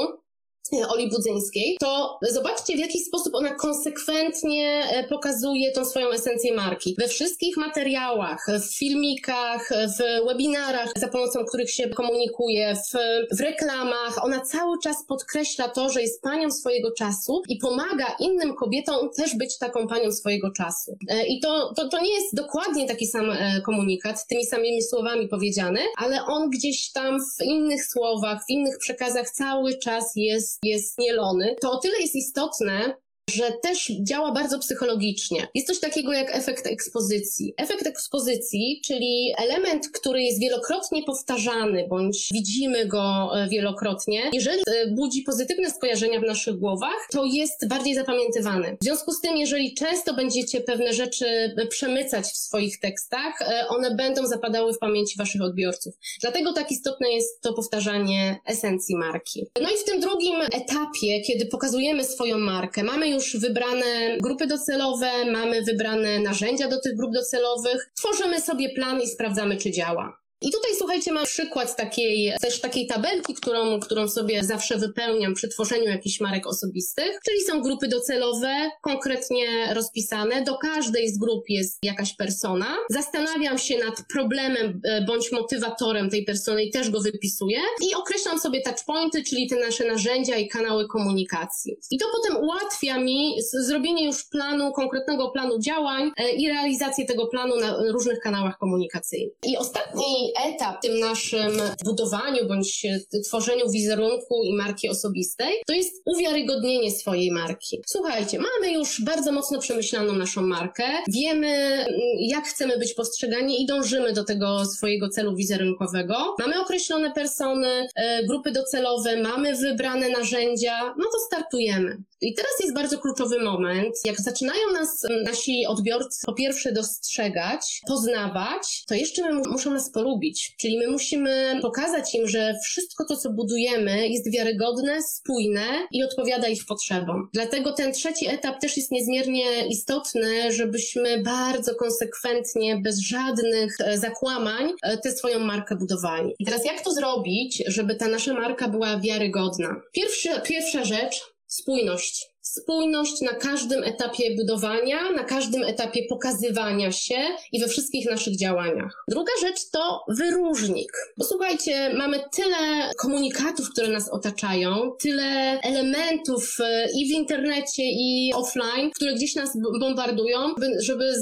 [SPEAKER 2] Oli Budzyńskiej, to zobaczcie w jaki sposób ona konsekwentnie e, pokazuje tą swoją esencję marki. We wszystkich materiałach, w filmikach, w webinarach, za pomocą których się komunikuje, w, w reklamach, ona cały czas podkreśla to, że jest panią swojego czasu i pomaga innym kobietom też być taką panią swojego czasu. E, I to, to, to nie jest dokładnie taki sam e, komunikat, tymi samymi słowami powiedziany, ale on gdzieś tam w innych słowach, w innych przekazach cały czas jest jest mielony, to o tyle jest istotne, że też działa bardzo psychologicznie. Jest coś takiego jak efekt ekspozycji. Efekt ekspozycji, czyli element, który jest wielokrotnie powtarzany, bądź widzimy go e, wielokrotnie, jeżeli e, budzi pozytywne skojarzenia w naszych głowach, to jest bardziej zapamiętywany. W związku z tym, jeżeli często będziecie pewne rzeczy e, przemycać w swoich tekstach, one będą zapadały w pamięci waszych odbiorców. Dlatego tak istotne jest to powtarzanie esencji marki. No i w tym drugim etapie, kiedy pokazujemy swoją markę, mamy już już wybrane grupy docelowe, mamy wybrane narzędzia do tych grup docelowych, tworzymy sobie plan i sprawdzamy, czy działa. I tutaj słuchajcie, mam przykład takiej, też takiej tabelki, którą, którą sobie zawsze wypełniam przy tworzeniu jakichś marek osobistych, czyli są grupy docelowe, konkretnie rozpisane. Do każdej z grup jest jakaś persona. Zastanawiam się nad problemem e, bądź motywatorem tej persony i też go wypisuję i określam sobie touchpointy, czyli te nasze narzędzia i kanały komunikacji. I to potem ułatwia mi zrobienie już planu, konkretnego planu działań e, i realizację tego planu na różnych kanałach komunikacyjnych. I ostatni etap w tym naszym budowaniu bądź tworzeniu wizerunku i marki osobistej to jest uwiarygodnienie swojej marki. Słuchajcie, mamy już bardzo mocno przemyślaną naszą markę, wiemy jak chcemy być postrzegani i dążymy do tego swojego celu wizerunkowego. Mamy określone persony, e, grupy docelowe, mamy wybrane narzędzia, no to startujemy. I teraz jest bardzo kluczowy moment, jak zaczynają nas nasi odbiorcy po pierwsze dostrzegać, poznawać, to jeszcze my muszą nas polubić. Czyli my musimy pokazać im, że wszystko to, co budujemy, jest wiarygodne, spójne i odpowiada ich potrzebom. Dlatego ten trzeci etap też jest niezmiernie istotny, żebyśmy bardzo konsekwentnie, bez żadnych e, zakłamań, e, tę swoją markę budowali. I teraz jak to zrobić, żeby ta nasza marka była wiarygodna? Pierwszy, pierwsza rzecz, spójność spójność na każdym etapie budowania, na każdym etapie pokazywania się i we wszystkich naszych działaniach. Druga rzecz to wyróżnik. Bo słuchajcie, mamy tyle komunikatów, które nas otaczają, tyle elementów e, i w internecie, i offline, które gdzieś nas bombardują, żeby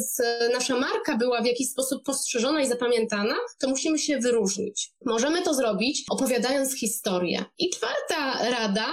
[SPEAKER 2] nasza marka była w jakiś sposób postrzeżona i zapamiętana, to musimy się wyróżnić. Możemy to zrobić opowiadając historię. I czwarta rada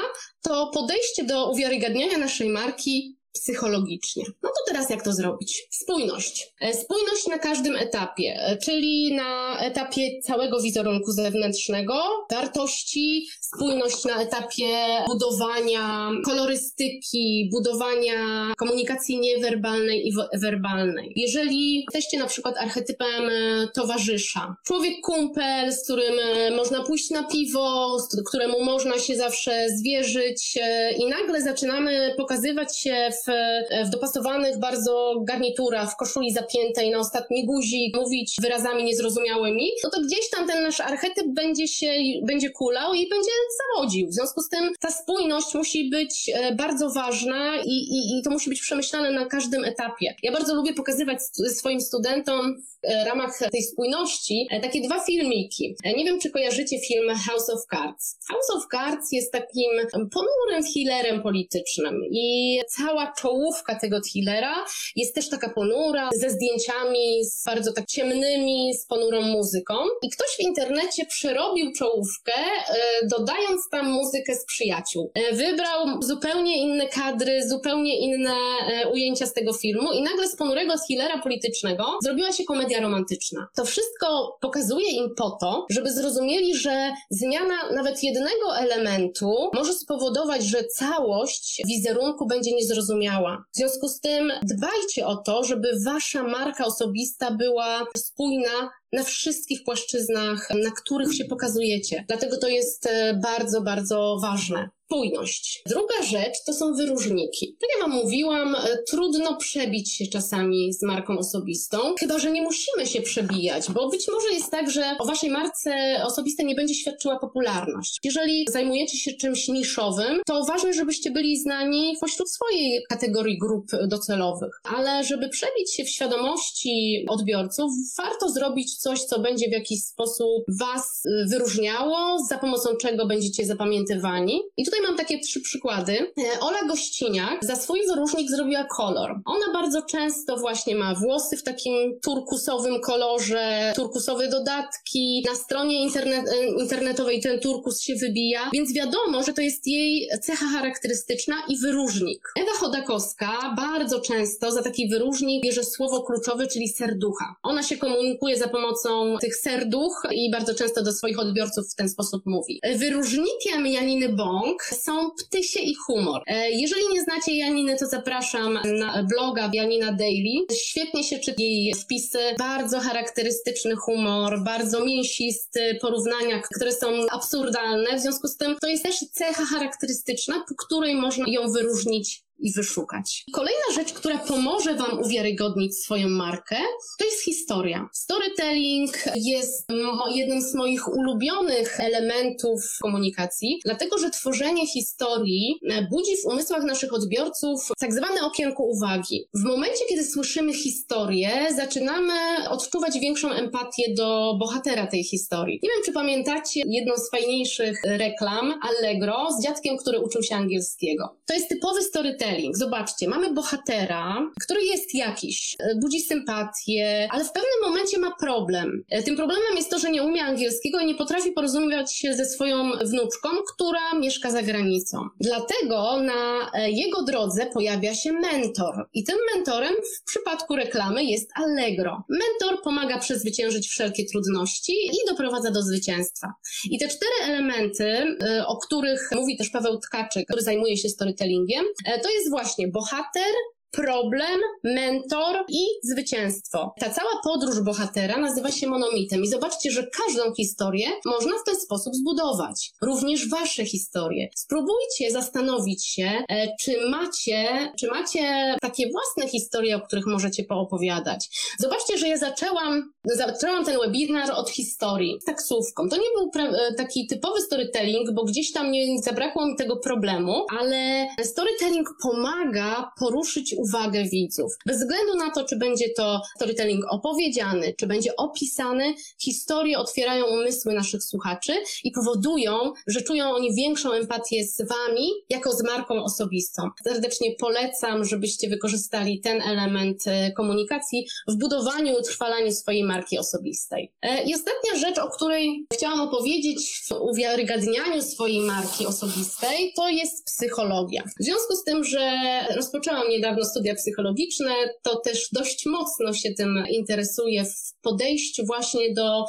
[SPEAKER 2] to podejście do uwiarygadniania naszej marki psychologicznie. No to teraz jak to zrobić? Spójność. E, spójność na każdym etapie, e, czyli na etapie całego wizerunku zewnętrznego, wartości, spójność na etapie budowania kolorystyki, budowania komunikacji niewerbalnej i werbalnej. Jeżeli jesteście na przykład archetypem e, towarzysza, człowiek kumpel, z którym można pójść na piwo, któremu można się zawsze zwierzyć i nagle zaczynamy pokazywać się w w, dopasowanych bardzo garniturach, w koszuli zapiętej na ostatni guzik, mówić wyrazami niezrozumiałymi, no to gdzieś tam ten nasz archetyp będzie się, będzie kulał i będzie zawodził. W związku z tym ta spójność musi być e, bardzo ważna i, i, i to musi być przemyślane na każdym etapie. Ja bardzo lubię pokazywać swoim studentom w e, ramach tej spójności e, takie dwa filmiki. Nie wiem, czy kojarzycie film House of Cards. House of Cards jest takim ponurym thrillerem politycznym i cała czołówka tego thrillera jest też taka ponura, ze zdjęciami, z bardzo tak ciemnymi, z ponurą muzyką. I ktoś w internecie przerobił czołówkę, e, dodając tam muzykę z przyjaciół. E, wybrał zupełnie inne kadry, zupełnie inne e, ujęcia z tego filmu i nagle z ponurego thrillera politycznego zrobiła się komedia romantyczna. To wszystko pokazuje im po to, żeby zrozumieli, że zmiana nawet jednego elementu może spowodować, że całość wizerunku będzie niezrozumiała w związku z tym dbajcie o to, żeby wasza marka osobista była spójna na wszystkich płaszczyznach, na których się pokazujecie. Dlatego to jest e, bardzo, bardzo ważne spójność. Druga rzecz to są wyróżniki. Tak jak Wam mówiłam, e, trudno przebić się czasami z marką osobistą, chyba że nie musimy się przebijać, bo być może jest tak, że o Waszej marce osobistej nie będzie świadczyła popularność. Jeżeli zajmujecie się czymś niszowym, to ważne, żebyście byli znani pośród swojej kategorii grup docelowych. Ale żeby przebić się w świadomości odbiorców, warto zrobić coś, co będzie w jakiś sposób Was e, wyróżniało, za pomocą czego będziecie zapamiętywani. I tutaj mam takie trzy przykłady. E, Ola Gościniak za swój wyróżnik zrobiła kolor. Ona bardzo często właśnie ma włosy w takim turkusowym kolorze, turkusowe dodatki. Na stronie internet, e, internetowej ten turkus się wybija, więc wiadomo, że to jest jej cecha charakterystyczna i wyróżnik. Ewa Chodakowska bardzo często za taki wyróżnik bierze słowo kluczowe, czyli serducha. Ona się komunikuje za pomocą tych serduch i bardzo często do swoich odbiorców w ten sposób mówi. E, wyróżnikiem Janiny Bąk są ptysie i humor. E, jeżeli nie znacie Janiny, to zapraszam na bloga Janina Daily. Świetnie się czyta jej wpisy, bardzo charakterystyczny humor, bardzo mięsisty, porównania, które są absurdalne. W związku z tym to jest też cecha charakterystyczna, po której można ją wyróżnić i wyszukać. Kolejna rzecz, która pomoże Wam uwiarygodnić swoją markę, to jest historia. Storytelling jest jednym z moich ulubionych elementów komunikacji, dlatego że tworzenie historii e, budzi w umysłach naszych odbiorców tak zwane okienko uwagi. W momencie, kiedy słyszymy historię, zaczynamy odczuwać większą empatię do bohatera tej historii. Nie wiem, czy pamiętacie jedną z fajniejszych reklam Allegro z dziadkiem, który uczył się angielskiego. To jest typowy storytelling. Zobaczcie, mamy bohatera, który jest jakiś, e, budzi sympatię, ale w pewnym momencie ma problem. E, tym problemem jest to, że nie umie angielskiego i nie potrafi porozumiewać się ze swoją wnuczką, która mieszka za granicą. Dlatego na e, jego drodze pojawia się mentor. I tym mentorem w przypadku reklamy jest Allegro. Mentor pomaga przezwyciężyć wszelkie trudności i doprowadza do zwycięstwa. I te cztery elementy, o których mówi też Paweł Tkaczyk, który zajmuje się storytellingiem, to jest właśnie bohater, problem, mentor i zwycięstwo. Ta cała podróż bohatera nazywa się monomitem i zobaczcie, że każdą historię można w ten sposób zbudować. Również wasze historie. Spróbujcie zastanowić się, e, czy macie, czy macie takie własne historie, o których możecie poopowiadać. Zobaczcie, że ja zaczęłam, zaczęłam ten webinar od historii z taksówką. To nie był e, taki typowy storytelling, bo gdzieś tam nie zabrakło mi tego problemu, ale storytelling pomaga poruszyć uwagę widzów. Bez względu na to, czy będzie to storytelling opowiedziany, czy będzie opisany, historie otwierają umysły naszych słuchaczy i powodują, że czują oni większą empatię z Wami, jako z marką osobistą. Serdecznie polecam, żebyście wykorzystali ten element e, komunikacji w budowaniu utrwalaniu swojej marki osobistej. E, I ostatnia rzecz, o której chciałam opowiedzieć w uwiarygadnianiu swojej marki osobistej, to jest psychologia. W związku z tym, że rozpoczęłam niedawno studia psychologiczne, to też dość mocno się tym interesuje w podejściu właśnie do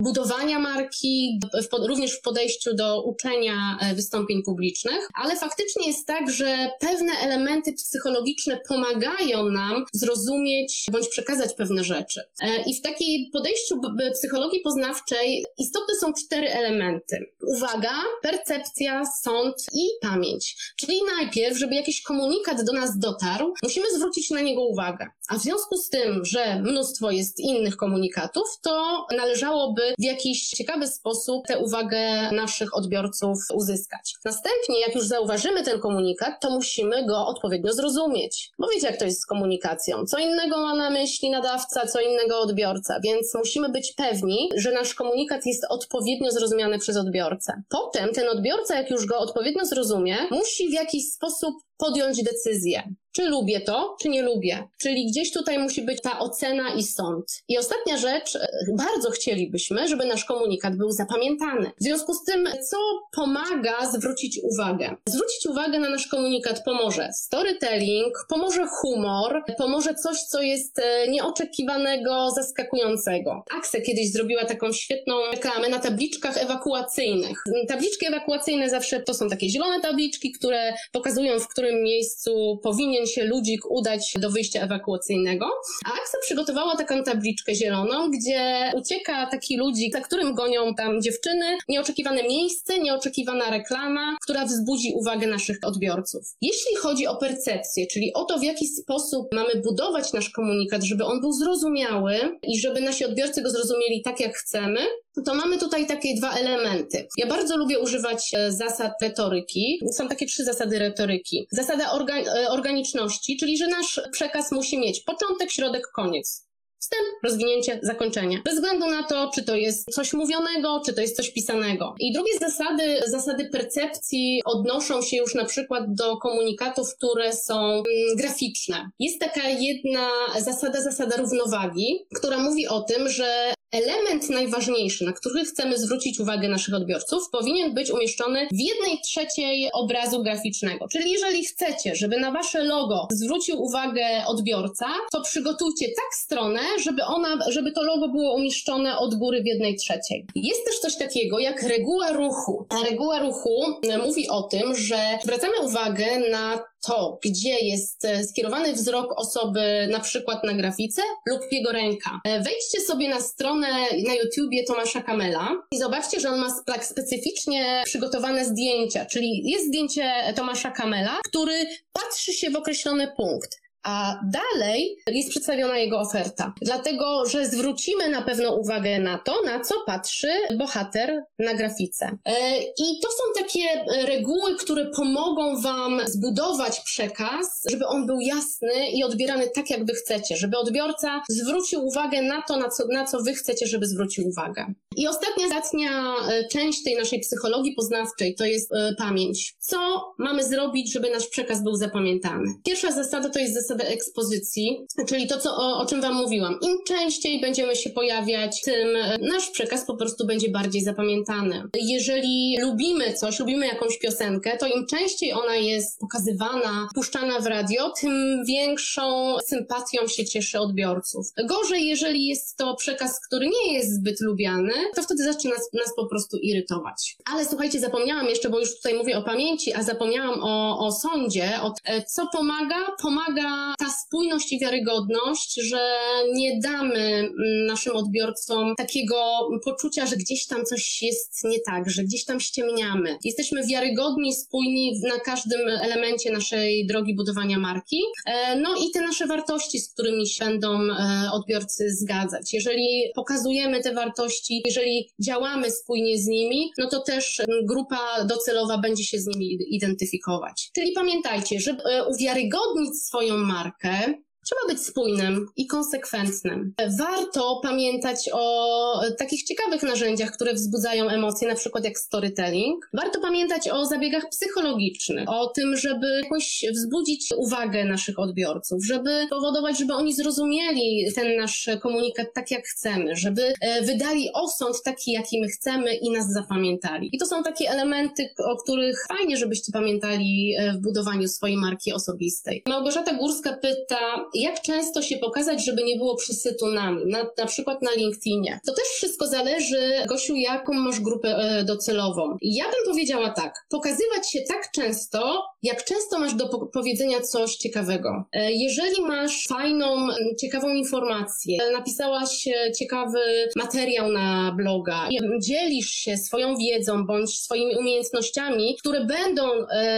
[SPEAKER 2] budowania marki, również w podejściu do uczenia e, wystąpień publicznych, ale faktycznie jest tak, że pewne elementy psychologiczne pomagają nam zrozumieć bądź przekazać pewne rzeczy. E, I w takiej podejściu psychologii poznawczej istotne są cztery elementy. Uwaga, percepcja, sąd i pamięć. Czyli najpierw, żeby jakiś komunikat do nas dotarł, musimy zwrócić na niego uwagę. A w związku z tym, że mnóstwo jest innych komunikatów, to należałoby w jakiś ciekawy sposób tę uwagę naszych odbiorców uzyskać. Następnie, jak już zauważymy ten komunikat, to musimy go odpowiednio zrozumieć. Bo wiecie, jak to jest z komunikacją. Co innego ma na myśli nadawca, co innego odbiorca, więc musimy być pewni, że nasz komunikat jest odpowiednio zrozumiany przez odbiorcę. Potem ten odbiorca, jak już go odpowiednio zrozumie, musi w jakiś sposób podjąć decyzję. Czy lubię to, czy nie lubię. Czyli gdzieś tutaj musi być ta ocena i sąd. I ostatnia rzecz, e, bardzo chcielibyśmy, żeby nasz komunikat był zapamiętany. W związku z tym, co pomaga zwrócić uwagę? Zwrócić uwagę na nasz komunikat pomoże storytelling, pomoże humor, pomoże coś, co jest e, nieoczekiwanego, zaskakującego. Akse kiedyś zrobiła taką świetną reklamę na tabliczkach ewakuacyjnych. Tabliczki ewakuacyjne zawsze to są takie zielone tabliczki, które pokazują, w którym miejscu powinien się ludzik udać do wyjścia ewakuacyjnego. A Aksa przygotowała taką tabliczkę zieloną, gdzie ucieka taki ludzik, za którym gonią tam dziewczyny, nieoczekiwane miejsce, nieoczekiwana reklama, która wzbudzi uwagę naszych odbiorców. Jeśli chodzi o percepcję, czyli o to, w jaki sposób mamy budować nasz komunikat, żeby on był zrozumiały i żeby nasi odbiorcy go zrozumieli tak, jak chcemy, to mamy tutaj takie dwa elementy. Ja bardzo lubię używać e, zasad retoryki. Są takie trzy zasady retoryki. Zasada e, organiczności, czyli że nasz przekaz musi mieć początek, środek, koniec. Wstęp, rozwinięcie, zakończenie. Bez względu na to, czy to jest coś mówionego, czy to jest coś pisanego. I drugie zasady, zasady percepcji odnoszą się już na przykład do komunikatów, które są mm, graficzne. Jest taka jedna zasada, zasada równowagi, która mówi o tym, że Element najważniejszy, na który chcemy zwrócić uwagę naszych odbiorców, powinien być umieszczony w jednej trzeciej obrazu graficznego. Czyli jeżeli chcecie, żeby na wasze logo zwrócił uwagę odbiorca, to przygotujcie tak stronę, żeby ona, żeby to logo było umieszczone od góry w jednej trzeciej. Jest też coś takiego jak reguła ruchu. A reguła ruchu mówi o tym, że zwracamy uwagę na to, gdzie jest e, skierowany wzrok osoby na przykład na grafice lub jego ręka. E, wejdźcie sobie na stronę na YouTubie Tomasza Kamela i zobaczcie, że on ma tak specyficznie przygotowane zdjęcia, czyli jest zdjęcie Tomasza Kamela, który patrzy się w określony punkt a dalej jest przedstawiona jego oferta. Dlatego, że zwrócimy na pewno uwagę na to, na co patrzy bohater na grafice. E, I to są takie reguły, które pomogą Wam zbudować przekaz, żeby on był jasny i odbierany tak, jak Wy chcecie, żeby odbiorca zwrócił uwagę na to, na co, na co Wy chcecie, żeby zwrócił uwagę. I ostatnia, ostatnia e, część tej naszej psychologii poznawczej to jest e, pamięć. Co mamy zrobić, żeby nasz przekaz był zapamiętany? Pierwsza zasada to jest zasada ekspozycji, czyli to, co, o, o czym Wam mówiłam. Im częściej będziemy się pojawiać, tym e, nasz przekaz po prostu będzie bardziej zapamiętany. Jeżeli lubimy coś, lubimy jakąś piosenkę, to im częściej ona jest pokazywana, puszczana w radio, tym większą sympatią się cieszy odbiorców. Gorzej, jeżeli jest to przekaz, który nie jest zbyt lubiany, to wtedy zaczyna nas, po prostu irytować. Ale słuchajcie, zapomniałam jeszcze, bo już tutaj mówię o pamięci, a zapomniałam o, o sądzie, o, e, co pomaga? Pomaga ta spójność i wiarygodność, że nie damy mm, naszym odbiorcom takiego poczucia, że gdzieś tam coś jest nie tak, że gdzieś tam ściemniamy. Jesteśmy wiarygodni, spójni na każdym elemencie naszej drogi budowania marki. E, no i te nasze wartości, z którymi się będą e, odbiorcy zgadzać. Jeżeli pokazujemy te wartości, jeżeli działamy spójnie z nimi, no to też grupa docelowa będzie się z nimi identyfikować. Czyli pamiętajcie, żeby e, uwiarygodnić swoją markę, Trzeba być spójnym i konsekwentnym. Warto pamiętać o takich ciekawych narzędziach, które wzbudzają emocje, na przykład jak storytelling. Warto pamiętać o zabiegach psychologicznych, o tym, żeby jakoś wzbudzić uwagę naszych odbiorców, żeby powodować, żeby oni zrozumieli ten nasz komunikat tak, jak chcemy, żeby e, wydali osąd taki, jaki my chcemy i nas zapamiętali. I to są takie elementy, o których fajnie, żebyście pamiętali e, w budowaniu swojej marki osobistej. Małgorzata Górska pyta, jak często się pokazać, żeby nie było przesytu nami, na, na przykład na LinkedInie. To też wszystko zależy, Gosiu, jaką masz grupę e, docelową. Ja bym powiedziała tak, pokazywać się tak często, jak często masz do powiedzenia coś ciekawego. E, jeżeli masz fajną, ciekawą informację, napisałaś e, ciekawy materiał na bloga, dzielisz się swoją wiedzą bądź swoimi umiejętnościami, które będą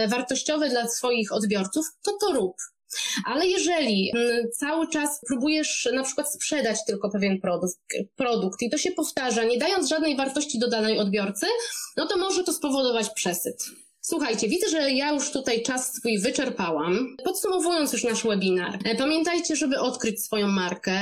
[SPEAKER 2] wartościowe dla swoich odbiorców, to to rób. Ale jeżeli mm, cały czas próbujesz na przykład sprzedać tylko pewien produkt, produkt i to się powtarza, nie dając żadnej wartości dodanej odbiorcy, no to może to spowodować przesyt. Słuchajcie, widzę, że ja już tutaj czas swój wyczerpałam. Podsumowując już nasz webinar, e, pamiętajcie, żeby odkryć swoją markę.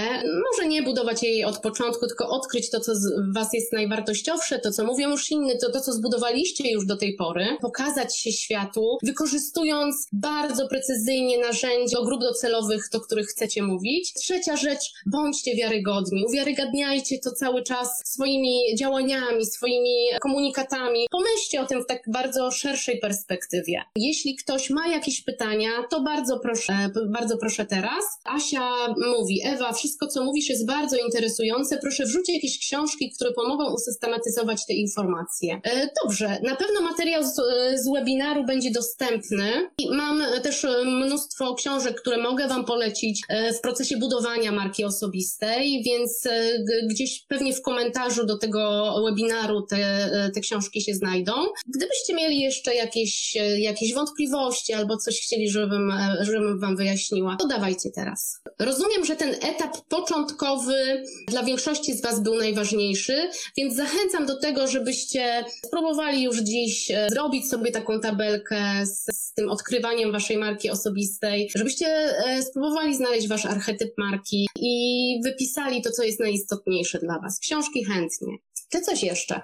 [SPEAKER 2] Może nie budować jej od początku, tylko odkryć to, co z Was jest najwartościowsze, to, co mówią już inni, to, to co zbudowaliście już do tej pory. Pokazać się światu, wykorzystując bardzo precyzyjnie narzędzia do grup docelowych, do których chcecie mówić. Trzecia rzecz, bądźcie wiarygodni. Uwiarygadniajcie to cały czas swoimi działaniami, swoimi komunikatami. Pomyślcie o tym w tak bardzo szerszym perspektywie. Jeśli ktoś ma jakieś pytania, to bardzo proszę, bardzo proszę teraz. Asia mówi, Ewa, wszystko co mówisz jest bardzo interesujące, proszę wrzuć jakieś książki, które pomogą usystematyzować te informacje. E, dobrze, na pewno materiał z, z webinaru będzie dostępny mam też mnóstwo książek, które mogę Wam polecić e, w procesie budowania marki osobistej, więc e, gdzieś pewnie w komentarzu do tego webinaru te, te książki się znajdą. Gdybyście mieli jeszcze jakieś, e, jakieś wątpliwości albo coś chcieli, żebym, e, żebym Wam wyjaśniła, to dawajcie teraz. Rozumiem, że ten etap początkowy dla większości z Was był najważniejszy, więc zachęcam do tego, żebyście spróbowali już dziś e, zrobić sobie taką tabelkę z, z tym odkrywaniem Waszej marki osobistej, żebyście spróbowali znaleźć Wasz archetyp marki i wypisali to, co jest najistotniejsze dla Was. Książki chętnie. Czy coś jeszcze?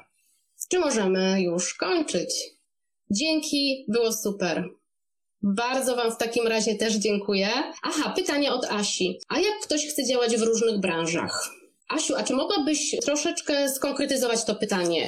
[SPEAKER 2] Czy możemy już kończyć? Dzięki, było super. Bardzo Wam w takim razie też dziękuję. Aha, pytanie od Asi. A jak ktoś chce działać w różnych branżach? Asiu, a czy mogłabyś troszeczkę skonkretyzować to pytanie?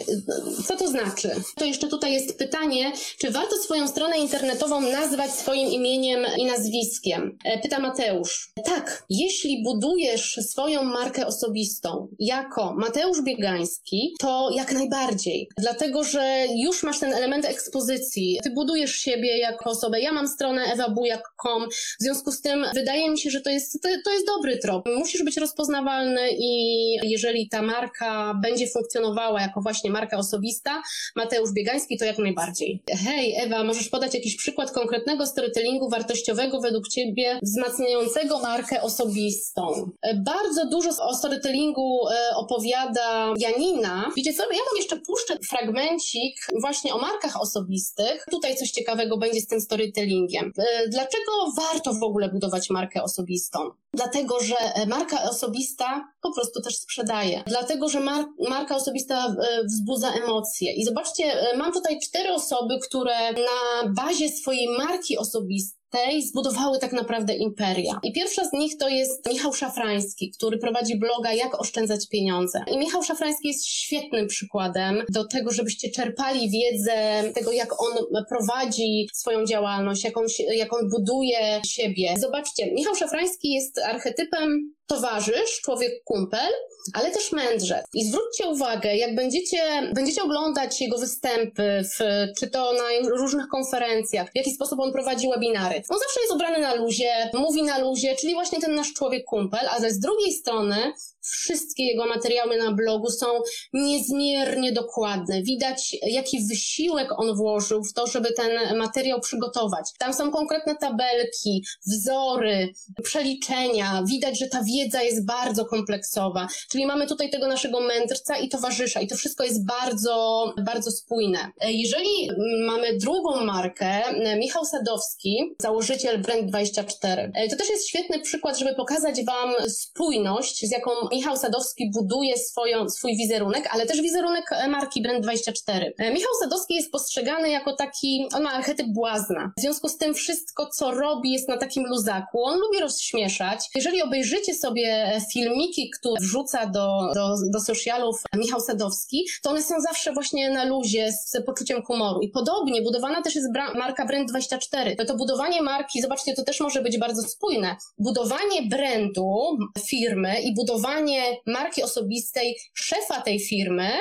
[SPEAKER 2] Co to znaczy? To jeszcze tutaj jest pytanie, czy warto swoją stronę internetową nazwać swoim imieniem i nazwiskiem? E, pyta Mateusz. Tak, jeśli budujesz swoją markę osobistą jako Mateusz Biegański, to jak najbardziej. Dlatego, że już masz ten element ekspozycji. Ty budujesz siebie jako osobę. Ja mam stronę ewabujak.com. W związku z tym wydaje mi się, że to jest, to, to jest dobry trop. Musisz być rozpoznawalny i jeżeli ta marka będzie funkcjonowała jako właśnie marka osobista, Mateusz Biegański to jak najbardziej. Hej, Ewa, możesz podać jakiś przykład konkretnego storytellingu wartościowego według Ciebie wzmacniającego markę osobistą? E, bardzo dużo o storytellingu e, opowiada Janina. Wiecie co, ja wam jeszcze puszczę fragmencik właśnie o markach osobistych. Tutaj coś ciekawego będzie z tym storytellingiem. E, dlaczego warto w ogóle budować markę osobistą? Dlatego, że marka osobista po prostu też sprzedaje. Dlatego, że mar marka osobista e, wzbudza emocje. I zobaczcie, e, mam tutaj cztery osoby, które na bazie swojej marki osobistej tej zbudowały tak naprawdę imperia. I pierwsza z nich to jest Michał Szafrański, który prowadzi bloga Jak oszczędzać pieniądze. I Michał Szafrański jest świetnym przykładem do tego, żebyście czerpali wiedzę tego, jak on prowadzi swoją działalność, jak on, jak on buduje siebie. Zobaczcie, Michał Szafrański jest archetypem towarzysz, człowiek kumpel, ale też mędrzec. I zwróćcie uwagę, jak będziecie, będziecie oglądać jego występy, w, czy to na różnych konferencjach, w jaki sposób on prowadzi webinary. On zawsze jest ubrany na luzie, mówi na luzie, czyli właśnie ten nasz człowiek kumpel, ale z drugiej strony wszystkie jego materiały na blogu są niezmiernie dokładne. Widać, jaki wysiłek on włożył w to, żeby ten materiał przygotować. Tam są konkretne tabelki, wzory, przeliczenia. Widać, że ta wiedza jest bardzo kompleksowa. Czyli mamy tutaj tego naszego mędrca i towarzysza i to wszystko jest bardzo, bardzo spójne. Jeżeli mamy drugą markę, Michał Sadowski, założyciel Brand24, to też jest świetny przykład, żeby pokazać Wam spójność, z jaką Michał Sadowski buduje swoją, swój wizerunek, ale też wizerunek marki Brand24. Michał Sadowski jest postrzegany jako taki, on ma archetyp błazna. W związku z tym wszystko, co robi jest na takim luzaku. On lubi rozśmieszać. Jeżeli obejrzycie sobie filmiki, które wrzuca do, do, do socialów Michał Sadowski, to one są zawsze właśnie na luzie, z poczuciem humoru. I podobnie budowana też jest marka Brand24. To budowanie marki, zobaczcie, to też może być bardzo spójne. Budowanie brandu firmy i budowanie marki osobistej szefa tej firmy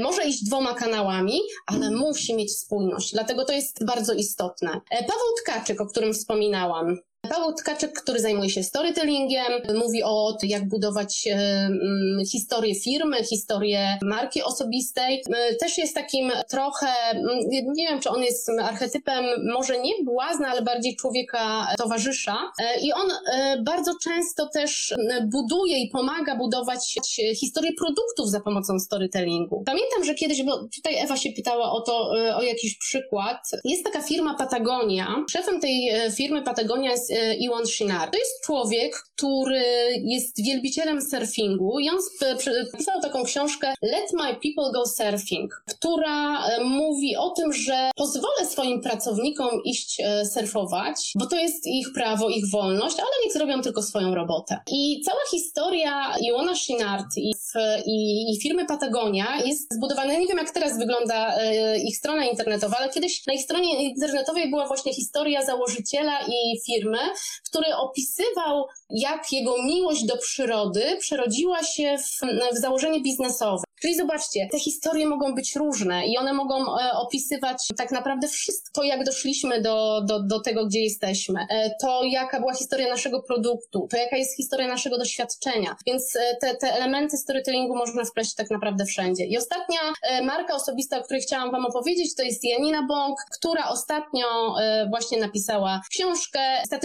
[SPEAKER 2] może iść dwoma kanałami, ale musi mieć spójność. Dlatego to jest bardzo istotne. E, Paweł Tkaczyk, o którym wspominałam, Paweł Tkaczyk, który zajmuje się storytellingiem, mówi o tym, jak budować e, historię firmy, historię marki osobistej. E, też jest takim trochę, nie wiem, czy on jest archetypem, może nie błazna, ale bardziej człowieka towarzysza. E, I on bardzo często też buduje i pomaga budować historię produktów za pomocą storytellingu. Pamiętam, że kiedyś, bo tutaj Ewa się pytała o to, o jakiś przykład. Jest taka firma Patagonia. Szefem tej firmy Patagonia jest Iwan e, Shinar. To jest człowiek, który jest wielbicielem surfingu i on napisał taką książkę Let My People Go Surfing, która e, mówi o tym, że pozwolę swoim pracownikom iść e, surfować, bo to jest ich prawo, ich wolność, ale niech zrobią tylko swoją robotę. I cała historia Iwana Shinard i, i, i firmy Patagonia jest zbudowana, nie wiem jak teraz wygląda ich strona internetowa, ale kiedyś na ich stronie internetowej była właśnie historia założyciela i firmy, który opisywał, jak jego miłość do przyrody przerodziła się w, w założenie biznesowe. Czyli zobaczcie, te historie mogą być różne i one mogą e, opisywać tak naprawdę wszystko, jak doszliśmy do, do, do tego, gdzie jesteśmy, e, to jaka była historia naszego produktu, to jaka jest historia naszego doświadczenia. Więc e, te, te elementy storytellingu można wpleść tak naprawdę wszędzie. I ostatnia e, marka osobista, o której chciałam Wam opowiedzieć, to jest Janina Bąk, która ostatnio e, właśnie napisała książkę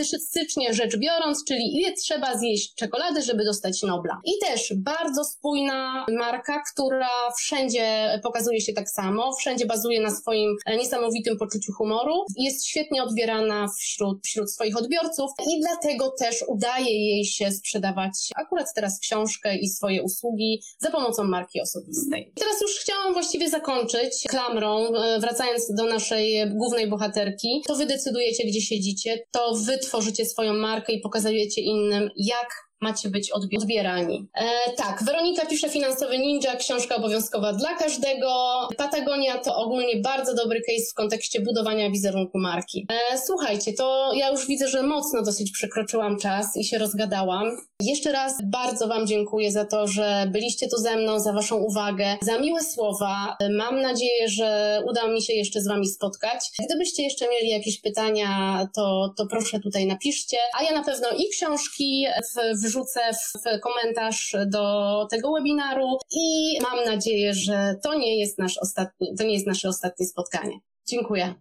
[SPEAKER 2] statystycznie rzecz biorąc, czyli ile trzeba zjeść czekolady, żeby dostać Nobla. I też bardzo spójna marka, która wszędzie pokazuje się tak samo, wszędzie bazuje na swoim e, niesamowitym poczuciu humoru, jest świetnie odbierana wśród, wśród swoich odbiorców i dlatego też udaje jej się sprzedawać akurat teraz książkę i swoje usługi za pomocą marki osobistej. Teraz już chciałam właściwie zakończyć klamrą, e, wracając do naszej głównej bohaterki. To wy decydujecie, gdzie siedzicie, to wy tworzycie swoją markę i pokazujecie innym, jak macie być odbi- odbierani. E, tak, Weronika pisze Finansowy Ninja, książka obowiązkowa dla każdego. Patagonia to ogólnie bardzo dobry case w kontekście budowania wizerunku marki. E, słuchajcie, to ja już widzę, że mocno dosyć przekroczyłam czas i się rozgadałam. Jeszcze raz bardzo Wam dziękuję za to, że byliście tu ze mną, za Waszą uwagę, za miłe słowa. E, Mam nadzieję, że uda mi się jeszcze z Wami spotkać. Gdybyście jeszcze mieli jakieś pytania, to, to proszę tutaj napiszcie. A ja na pewno i książki w, wrzucę w komentarz do tego webinaru i mam nadzieję, że to nie jest nasz ostatni, to nie jest nasze ostatnie spotkanie. Dziękuję.